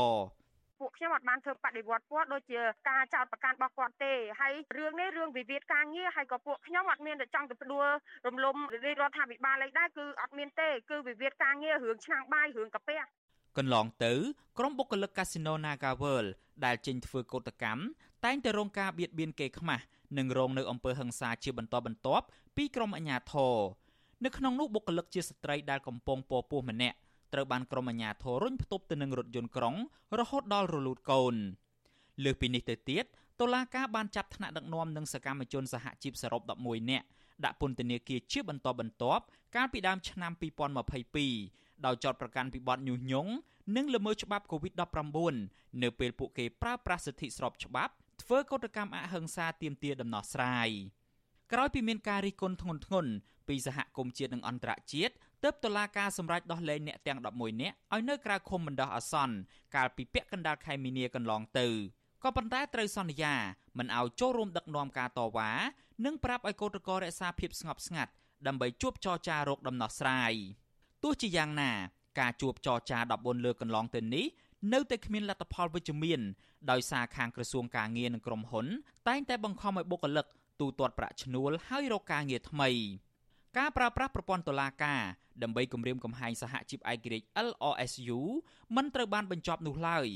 ពួកខ្ញុំអត់បានធ្វើបដិវត្តគាត់ដូចជាការចោតប្រកាន់របស់គាត់ទេហើយរឿងនេះរឿងវិវាទការងារហើយក៏ពួកខ្ញុំអត់មានតែចង់ទៅផ្ដួលរំលំរដ្ឋាភិបាលអីដែរគឺអត់មានទេគឺវិវាទការងាររឿងឆ្នាំងបាយរឿងកាពះ កន្លងទៅក្រុមបុគ្គលិកកាស៊ីណូ Nagawal ដែលចេញធ្វើកោតកម្មតែងតែរងការបៀតបៀនគេខ្មាស់និងរងនៅអំពើហិង្សាជាបន្តបន្ទាប់ពីក្រុមអាជ្ញាធរនៅក្នុងនោះបុគ្គលិកជាស្ត្រីដែលកំពុងពពោះម្នាក់ត្រូវបានក្រុមអាជ្ញាធររុញផ្ទប់ទៅនឹងរថយន្តក្រុងរហូតដល់រលូតកូនលើសពីនេះទៅទៀតតុលាការបានចាប់ថ្នាក់ដឹកនាំនិងសកម្មជនសហជីពសរុប11នាក់ដាក់ពន្ធនាគារជាបន្តបន្ទាប់កាលពីដើមឆ្នាំ2022 ដោយចោទប្រកាន់ពីបទញុះញង់និងល្មើសច្បាប់ COVID-19 នៅពេលពួកគេប្រើប្រាស់សិទ្ធិស្របច្បាប់ធ្វើកោតកម្មអហិង្សាទាមទារដំណោះស្រាយក្រោយពីមានការរិះគន់ធ្ងន់ធ្ងរពីសហគមន៍ជាតិនិងអន្តរជាតិទើបតុលាការសម្រេចដោះលែងអ្នកទាំង11នាក់ឲ្យនៅក្រៅឃុំបណ្ដោះអាសន្នកាលពីពាក់កណ្ដាលខែមីនាកន្លងទៅក៏ប៉ុន្តែត្រូវសន្យាមិនឲ្យចូលរួមដឹកនាំការតវ៉ានិងប្រាប់ឲ្យកោតក្ររក្សាភាពស្ងប់ស្ងាត់ដើម្បីជួបចរចារោគដំណោះស្រាយ ទោះជាយ៉ាងណាការជួបចរចា14លើកន្លងទៅនេះនៅតែគ្មានលទ្ធផលវិជ្ជមានដោយសារខាងក្រសួងការងារនិងក្រុមហ៊ុន តែងតែបង្ខំឲ្យបុគ្គលិកទូទាត់ប្រាក់ឈ្នួលហើយរកការងារថ្មីការប្រើប្រាស់ប្រព័ន្ធតុលាការដើម្បីគម្រាមកំហែងសហជីពឯករាជ្យ LRSU មិនត្រូវបានបញ្ចប់នោះឡើយ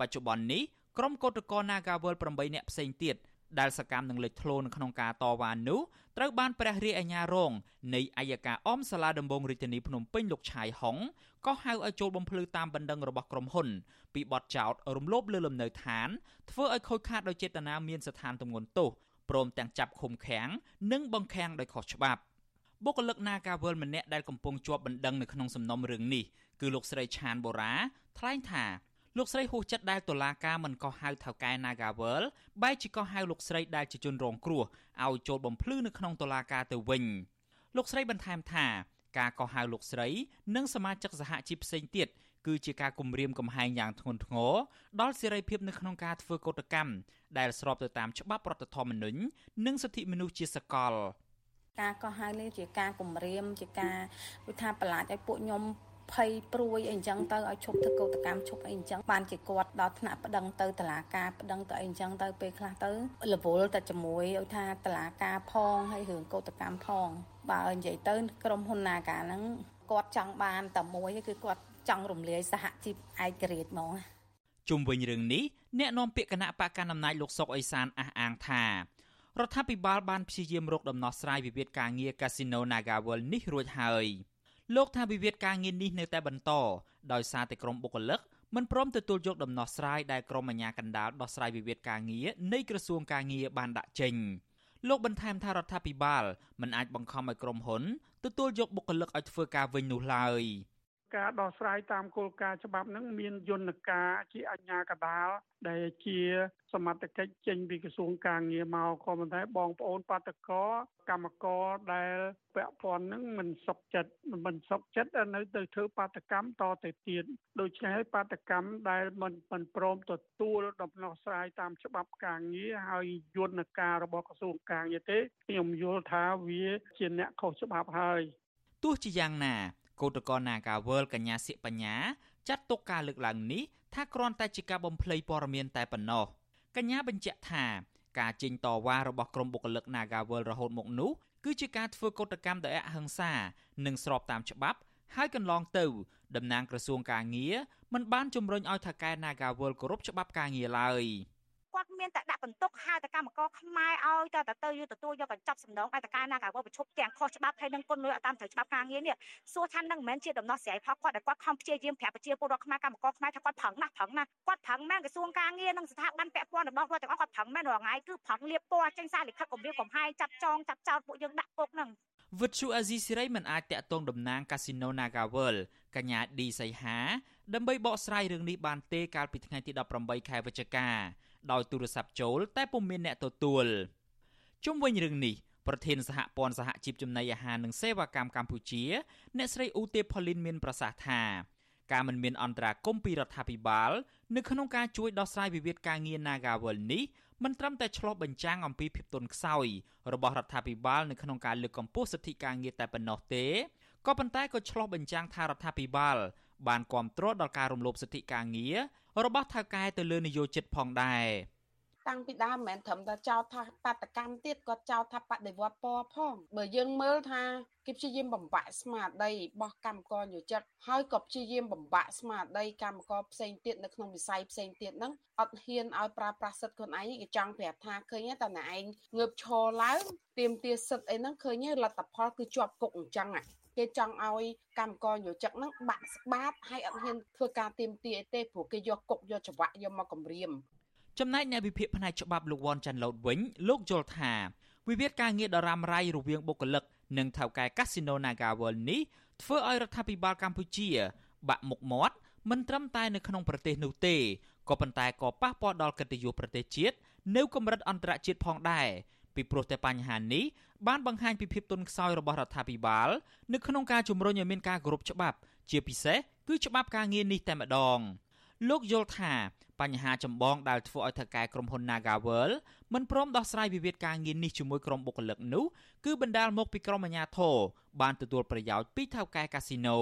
បច្ចុប្បន្ននេះក្រុមកោតក្រ Nagawal 8នាក់ផ្សេងទៀត ដែលសកម្មនឹងលេចធ្លោនៅក្នុងការតវ៉ានោះត្រូវបានព្រះរាជអាជ្ញារងនៃអัยការអមសាលាដំបងរាជធានីភ្នំពេញលោកឆាយហុងក៏ហៅឲ្យចូលបំភ្លឺតាមបណ្ដឹងរបស់ក្រុមហ៊ុនពីបទចោទរំលោភលើលំនៅឋានធ្វើឲ្យខូចខាតដោយចេតនាមានស្ថានទម្ងន់ទោសព្រមទាំងចាប់ឃុំឃាំងនិងបង្ខាំងដោយខុសច្បាប់បុគ្គលិក Nagawal ម្នាក់ដែលកំពុងជាប់បណ្ដឹងនៅក្នុងសំណុំរឿងនេះគឺលោកស្រីឆានបូរ៉ាថ្លែងថា លោកស្រីហួសចិត្តដែលតុលាការមិនកោះហៅថៅកែ Nagawal បែរជាកោះហៅលោកស្រីដែលជាជនរងគ្រោះឲ្យចូលបំភ្លឺនៅក្នុងតុលាការទៅវិញលោកស្រីបន្ថែមថាការកោះហៅលោកស្រី និងសមាជិកសហជីពផ្សេងទៀតគឺជាការគំរាមកំហែងយ៉ាងធ្ងន់ធ្ងរដល់សេរីភាពនៅក្នុងការធ្វើកោតកម្មដែលស្របទៅតាមច្បាប់រដ្ឋធម្មនុញ្ញនិងសិទ្ធិមនុស្សជាសកលការកោះហៅនេះជាការគម្រាមជាការវិថាបន្លាចឲ្យពួកខ្ញុំ ភ័យព្រួយអីអញ្ចឹងទៅឲ្យឈប់ធ្វើកោតកម្មឈប់អីអញ្ចឹងបានជាគាត់ដល់ថ្នាក់ប្តឹងទៅតុលាការប្តឹងទៅអីអញ្ចឹងទៅពេលខ្លះទៅរវល់តែជាមួយឲ្យថាតុលាការផងហើយរឿងកោតកម្មផង បើនិយាយទៅក្រុមហ៊ុន Naga ហ្នឹងគាត់ចង់បានតែមួយគឺគាត់ចង់រំលាយសហជីពឯករាជ្យហ្មងជុំវិញរឿងនេះអ្នកនាំពាក្យគណៈបកកណ្ដាលអំណាចលោកសុកអេសានអះអាងថារដ្ឋាភិបាលបានព្យាយាមរកដំណោះស្រាយវិវាទការងារកាស៊ីណូ Naga World នេះរួចហើយ លោកថាវិវាទការងារនេះនៅតែបន្តដោយសារតែក្រុមបុគ្គលិកមិនព្រមទទួលយកដំណោះស្រាយដែលក្រុមអាជ្ញាកណ្ដាលដោះស្រាយវិវាទការងារនៃក្រសួងការងារបានដាក់ចេញលោកបន្ថែមថារដ្ឋាភិបាលមិនអាចបង្ខំឲ្យក្រុមហ៊ុនទទួលយកបុគ្គលិកឲ្យធ្វើការវិញនោះឡើយ។ ការដោះស្រាយតាមគោលការណ៍ច្បាប់នឹងមានយន្តការជាអញ្ញាកដាលដែលជាសមត្ថកិច្ចចេញពីក្រសួងការងារមកក៏ប៉ុន្តែបងប្អូនបាតកោកម្មករដែលពាក់ព័ន្ធនឹងមិនសុខចិត្តមិនសុខចិត្តនៅទៅធ្វើបាតកម្មតទៅទៀតដូច្នេះហើយបាតកម្មដែលមិនមិនព្រមទទួលដំណោះស្រាយតាមច្បាប់ការងារហើយយន្តការរបស់ក្រសួងការងារទេខ្ញុំយល់ថាវាជាអ្នកខុសច្បាប់ហើយទោះជាយ៉ាងណា គឧតកោ Nagawal កញ្ញាសៀកបញ្ញាចាត់ទុកការលើកឡើងនេះថាគ្រាន់តែជាការបំភ្លៃព័ត៌មានតែប៉ុណ្ណោះកញ្ញាបញ្ជាក់ថាការចេញតវ៉ារបស់ក្រុមបុគ្គលិក Nagawal រហូតមកនោះគឺជាការធ្វើកុតកម្មដោយអហិង្សានិងស្របតាមច្បាប់ហើយកន្លងទៅតំណាងក្រសួងការងារមិនបានជំរុញឲ្យថៅកែ Nagawal គោរពច្បាប់ការងារឡើយ។គាត់មានតែ ដាក់បន្ទុកហៅតែកម្មករខ្មែរឲ្យទៅទៅទៅយកទទួលយកកញ្ចប់សំណងឲ្យតការណាកាវប្រជុំទាំងខុសច្បាប់ហើយនឹងគុណលុយឲ្យតាមត្រូវច្បាប់ការងារនេះសួរថានឹងមិនមែនជាដំណោះស្រាយផលគាត់ដែលគាត់ខំព្យាយាមប្រាប់ប្រជាពលរដ្ឋខ្មែរកម្មករខ្មែរថាគាត់ប្រឹងណាស់ប្រឹងណាស់គាត់ប្រឹងមែនក្រសួងការងារនិងស្ថាប័នពាក់ព័ន្ធរបស់គាត់ទាំងអស់គាត់ប្រឹងមែនរាល់ថ្ងៃគឺប្រឹងលៀបពណ៌ចេញសារលិខិតគម្រាមកំហែងចាប់ចងចាប់ចោតពួកយើងដាក់គុកហ្នឹងវិទ្យុអាស៊ីសេរីមិនអាចតាក់ទងតំណាងកាស៊ីណូ Naga World កញ្ញាឌីសីហាដើម្បីបកស្រាយរឿងនេះបានទេកាលពីថ្ងៃទី18ខែវិច្ឆិកា ដោយទូរស័ព្ទចូល តែពុំមានអ្នកទទួលជុំវិញរឿងនេះប្រធានសហព័ន្ធសហជីពចំណីអាហារនិងសេវាកម្មកម្ពុជា អ្នកស្រីឧទេផលីនមានប្រសាសន៍ថាការមិនមានអន្តរាគមពីរដ្ឋាភិបាល នៅក្នុងការជួយដោះស្រាយវិវាទការងារ Nagawal នេះមិនត្រឹមតែឆ្លោះបញ្ចាំងអំពីភាពទន់ខ្សោយរបស់រដ្ឋាភិបាលនៅក្នុងការលើកកម្ពស់សិទ្ធិការងារតែប៉ុណ្ណោះទេក៏ប៉ុន្តែក៏ឆ្លោះបញ្ចាំងថារដ្ឋាភិបាលបានគ្រប់គ្រងដល់ការរំលោភសិទ្ធិការងារ របស់ថៅកែទៅលើនយោជិតផងដែរតាំងពីដើមមិនមែនត្រឹមតែចោទថាបាតកម្មទៀតគាត់ចោទថាបដិវត្តពណ៌ផងបើយើងមើលថាគេព្យាយាមបំបាក់ស្មារតីរបស់កម្មករយោជិតហើយក៏ព្យាយាមបំបាក់ស្មារតីកម្មករផ្សេងទៀតនៅក្នុងវិស័យផ្សេងទៀតហ្នឹងអត់ហ៊ានឲ្យប្រើប្រាស់សិទ្ធិខ្លួនឯងគេចង់ប្រាប់ថាឃើញតែណែឯងងើបឈរឡើងទៀមទាសិទ្ធិអីហ្នឹងឃើញលទ្ធផលគឺជាប់គុកអញ្ចឹង គេចង់ឲ្យកម្មករយោជិកហ្នឹងបាក់ស្បាតហើយអត់ហ៊ានធ្វើការទៀមទាអីទេព្រោះគេយកគុកយកច្បាក់យកមកគម្រាមចំណែកអ្នកវិភាគផ្នែកច្បាប់លោកវ៉ាន់ចាន់ឡូតវិញលោកយល់ថាវិវាទការងារដ៏រ៉ាំរ៉ៃរវាងបុគ្គលិកនិងថៅកែកាស៊ីណូ Naga World នេះធ្វើឲ្យរដ្ឋាភិបាលកម្ពុជា បាក់មុខមាត់មិនត្រឹមតែនៅក្នុងប្រទេសនោះទេក៏ប៉ុន្តែក៏ប៉ះពាល់ដល់កិត្តិយសប្រទេសជាតិនៅកម្រិតអន្តរជាតិផងដែរ ពីព្រោះតែបញ្ហានេះបានបង្ហាញពីភាពទន់ខ្សោយរបស់រដ្ឋាភិបាលនៅក្នុងការជំរុញឲ្យមានការគោរពច្បាប់ ជាពិសេសគឺច្បាប់ការងារនេះតែម្ដងលោកយល់ថាបញ្ហាចម្បងដែលធ្វើឲ្យថៅកែក្រុមហ៊ុន Nagaworld មិនព្រមដោះស្រាយវិវាទការងារនេះជាមួយក្រុមបុគ្គលិកនោះគឺបណ្ដាលមកពីក្រុមអាជ្ញាធរបានទទួលប្រយោជន៍ពីថៅកែកាស៊ីណូ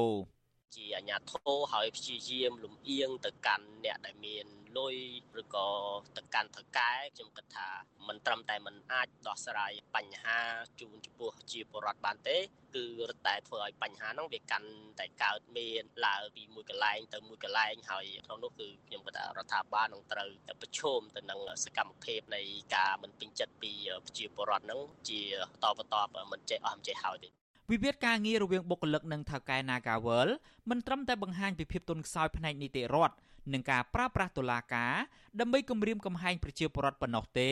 ជាអាញាធរហើយព្យាយាមលំអៀងទៅកាន់អ្នកដែលមានលុយឬក៏ទៅកាន់ថៅកែខ្ញុំគិតថាมันត្រឹមតែมันអាចដោះស្រាយបញ្ហាជូនចំពោះជាបរដ្ឋបានទេ គឺរត់តែធ្វើឲ្យបញ្ហាហ្នឹងវាកាន់តែកើតមានឡើងពីមួយកន្លែងទៅមួយកន្លែងហើយក្នុងនោះគឺខ្ញុំគិតថារដ្ឋាភិបាលនឹងត្រូវប្រឈមទៅនឹងសកម្មភាពនៃការមិនពេញចិត្តពីប្រជាពលរដ្ឋហ្នឹងជាតបតបមិនចេះអស់មិនចេះហើយទេ វិវាទការងាររវាងបុគ្គលិកនិងថៅកែ Nagawal មិនត្រឹមតែបង្ហាញពីភាពទន់ខ្សោយផ្នែកនីតិរដ្ឋនិងការប្រើប្រាស់តុលាការដើម្បីគំរាមកំហែងប្រជាពលរដ្ឋប៉ុណ្ណោះទេ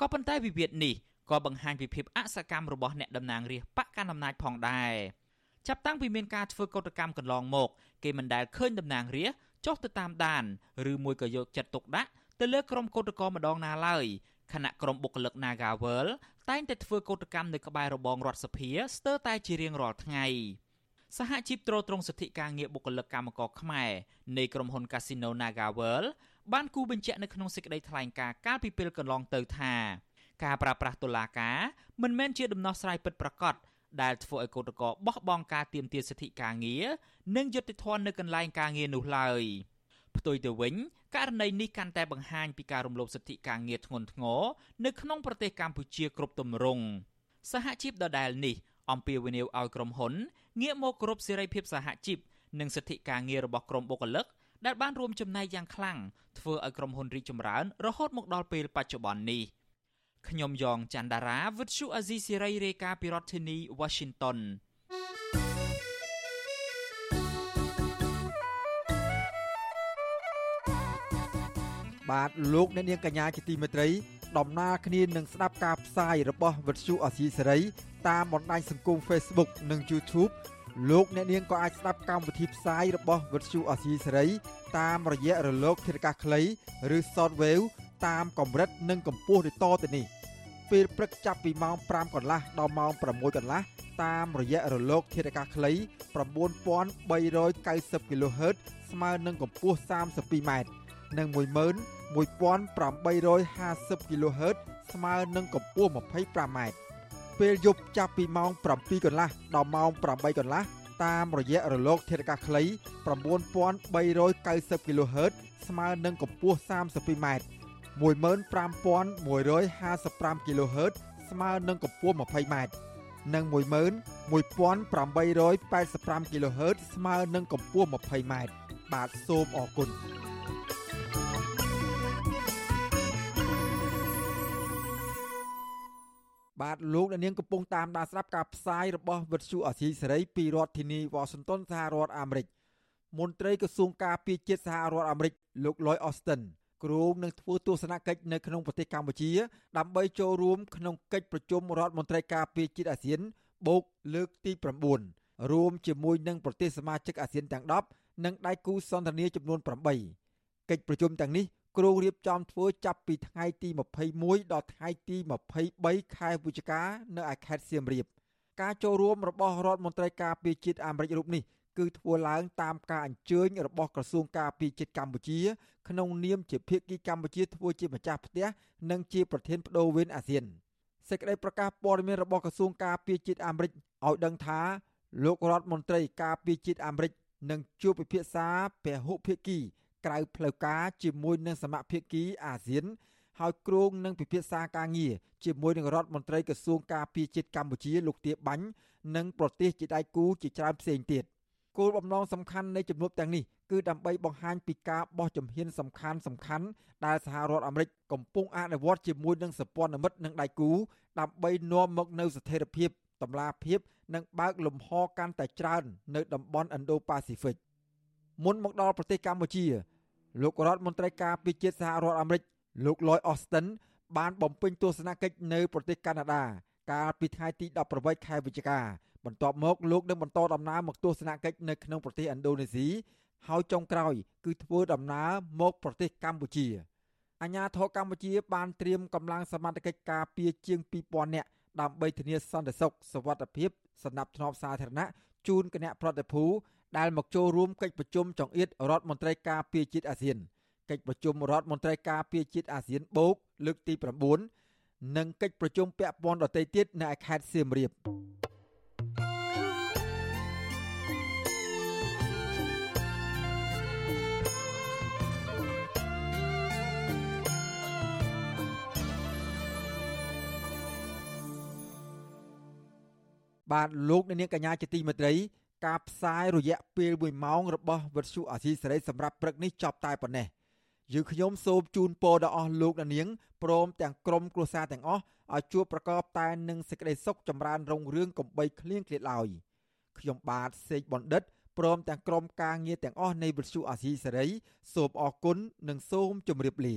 ក៏ប៉ុន្តែវិវាទនេះក៏បង្ហាញពីភាពអសកម្មរបស់អ្នកតំណាងរាស្ត្របកកណ្ដាលអំណាចផងដែរចាប់តាំងពីមានការធ្វើកោតកម្មកន្លងមកគេមិនដែលឃើញតំណាងរាស្ត្រចុះទៅតាមដានឬមួយក៏យកចិត្តទុកដាក់ទៅលើក្រុមកោតក្រម្ដងណាឡើយខណៈក្រុមបុគ្គលិក Nagawal តែងតែធ្វើកោតកម្មនៅក្បែររបងរដ្ឋសភាស្ទើរតែជារៀងរាល់ថ្ងៃសហជីពត្រួតត្រងសិទ្ធិការងារបុគ្គលិកកម្មករខ្មែរនៃក្រុមហ៊ុន Casino NagaWorld បានគូបញ្ជាក់នៅក្នុងសេចក្តីថ្លែងការណ៍កាលពីពេលកន្លងទៅថាការប្រើប្រាស់តុលាការមិនមែនជាដំណោះស្រាយពិតប្រាកដដែលធ្វើឲ្យកោតកោបោះបង់ការទៀមទាសិទ្ធិការងារនិងយុត្តិធម៌នៅកន្លែងការងារនោះឡើយ ផ្ទុយទៅវិញករណីនេះកាន់តែបង្ហាញពីការរំលោភសិទ្ធិការងារធ្ងន់ធ្ងរនៅក្នុងប្រទេសកម្ពុជាគ្រប់ទម្រង់សហជីពដដែលនេះអំពាវនាវឲ្យក្រុមហ៊ុនងាកមកគោរពសេរីភាពសហជីពនិងសិទ្ធិការងាររបស់ក្រុមបុគ្គលិកដែលបានរួមចំណែកយ៉ាងខ្លាំងធ្វើឲ្យក្រុមហ៊ុនរីកចម្រើន រហូតមកដល់ពេលបច្ចុប្បន្ននេះខ្ញុំយ៉ងច័ន្ទដារាវិទ្យុអាស៊ីសេរីរាយការណ៍ពីរដ្ឋធានី Washington បាទលោកអ្នកនាងកញ្ញាជាទីមេត្រីដំណើរគ្នានឹងស្ដាប់ការផ្សាយរបស់វិទ្យុអាស៊ីសេរីតាមបណ្ដាញសង្គម Facebook និង YouTube លោកអ្នកនាងក៏អាចស្ដាប់កម្មវិធីផ្សាយរបស់វិទ្យុអាស៊ីសេរីតាមរយៈរលកធាតុអាកាសខ្លីឬ Shortwave តាមកម្រិតនិងកម្ពស់ដូចតទៅនេះពេលព្រឹកចាប់ពីម៉ោង5កន្លះដល់ម៉ោង6កន្លះតាមរយៈរលកធាតុអាកាសខ្លី9390 kHz ស្មើនឹងកម្ពស់ 32m និង 11850 kHz ស្មើនឹងកម្ពស់ 25m ពេលយប់ចាប់ពីម៉ោង7កន្លះដល់ម៉ោង8កន្លះតាមរយៈរលកធាតុអាកាសខ្លី9390 kHz ស្មើនឹងកម្ពស់ 32m 15155 kHz ស្មើនឹងកម្ពស់ 20m និង11885 kHz ស្មើនឹងកម្ពស់ 20m បាទសូមអរគុណ បាទលោកអ្នកនាងកំពុងតាមដានស្ដាប់ការផ្សាយរបស់វិទ្យុអាស៊ីសេរីពីរដ្ឋធានីវ៉ាស៊ីនតោនសហរដ្ឋអាមេរិកមន្ត្រីក្រសួងការពារជាតិសហរដ្ឋអាមេរិកលោក Lloyd Austin គ្រោងនឹងធ្វើទស្សនកិច្ចនៅក្នុងប្រទេសកម្ពុជា ដើម្បីចូលរួមក្នុងកិច្ចប្រជុំរដ្ឋមន្ត្រីការពារជាតិអាស៊ានបូកលើកទី9រួមជាមួយនឹងប្រទេសសមាជិកអាស៊ានទាំង10និងដៃគូសន្ទនាចំនួន8កិច្ចប្រជុំទាំងនេះ គ្រោងរៀបចំធ្វើចាប់ពីថ្ងៃទី21ដល់ថ្ងៃទី23ខែវិច្ឆិកានៅឯខេត្តសៀមរាបការចូលរួមរបស់រដ្ឋមន្ត្រីការពារជាតិអាមេរិករូបនេះគឺធ្វើឡើងតាមការអញ្ជើញរបស់ក្រសួងការពារជាតិកម្ពុជា ក្នុងនាមជាភាគីកម្ពុជាធ្វើជាម្ចាស់ផ្ទះនិងជាប្រធានបដូវវេនអាស៊ានសេចក្តីប្រកាសព័ត៌មានរបស់ក្រសួងការពារជាតិអាមេរិកឲ្យដឹងថាលោករដ្ឋមន្ត្រីការពារជាតិអាមេរិកនឹងជួបពិភាក្សាពហុភាគី ក្រៅផ្លូវការជាមួយនឹងសមាភិកីអាស៊ាន ហើយគ្រោងនឹងពិភាក្សាការងារជាមួយនឹងរដ្ឋមន្ត្រីក្រសួងការពារជាតិកម្ពុជាលោកទាបាញ់និងប្រទេសជាដៃគូជាច្រើនផ្សេងទៀតគោលបំណងសំខាន់នៃជំនួបទាំងនេះគឺដើម្បីបង្ហាញពីការបោះជំហានសំខាន់សំខាន់ដែលសហរដ្ឋអាមេរិកកំពុងអនុវត្តជាមួយនឹងសព្វនមិត្តនិងដៃគូដើម្បីនាំមកនូវស្ថិរភាពតម្លាភាពនិងបើកលំហកាន់តែច្រើននៅតំបន់ Indo-Pacific មុនមកដល់ប្រទេសកម្ពុជា លោករដ្ឋមន្ត្រីការពារជាតិសហរដ្ឋអាមេរិកលោក Lloyd Austin បានបំពេញទស្សនកិច្ចនៅប្រទេសកាណាដាកាលពីថ្ងៃទី18ខែវិច្ឆិកាបន្ទាប់មកលោកនឹងបន្តដំណើរមកទស្សនកិច្ចនៅក្នុងប្រទេសឥណ្ឌូនេស៊ីហើយចុងក្រោយគឺធ្វើដំណើរមកប្រទេសកម្ពុជាអាជ្ញាធរកម្ពុជា បានត្រៀមកម្លាំងសមត្ថកិច្ចការពារជាង2000នាក់ដើម្បីធានាសន្តិសុខសวัสดิភាពសម្រាប់ធ្នាប់សាធារណៈជូនគណៈប្រតិភូ ដែលមកចូលរួមកិច្ចប្រជុំចង្អៀតរដ្ឋមន្ត្រីការពារជាតិអាស៊ានកិច្ចប្រជុំរដ្ឋមន្ត្រីការពារជាតិអាស៊ានបូកលើកទី9និងកិច្ចប្រជុំពាក់ព័ន្ធដទៃទៀតនៅខេត្តសៀមរាបបាទលោកអ្នកនាងកញ្ញាជាទីមេត្រី ការផ្សាយរយៈពេល1ម៉ោងរបស់វិទ្យុអាស៊ីសេរីសម្រាប់ព្រឹកនេះចប់តែប៉ុណ្ណេះយើងខ្ញុំសូមជូនពរដល់អស់លោកអ្នកនាងព្រមទាំងក្រុមគ្រួសារទាំងអស់ឲ្យជួបប្រកបតែនឹងសេចក្តីសុខចម្រើនរុងរឿងកំបីគ្លៀងគ្លាតឡើយខ្ញុំបាទសេកបណ្ឌិតព្រមទាំងក្រុមការងារទាំងអស់នៃវិទ្យុអាស៊ីសេរីសូមអរគុណនិងសូមជម្រាបលា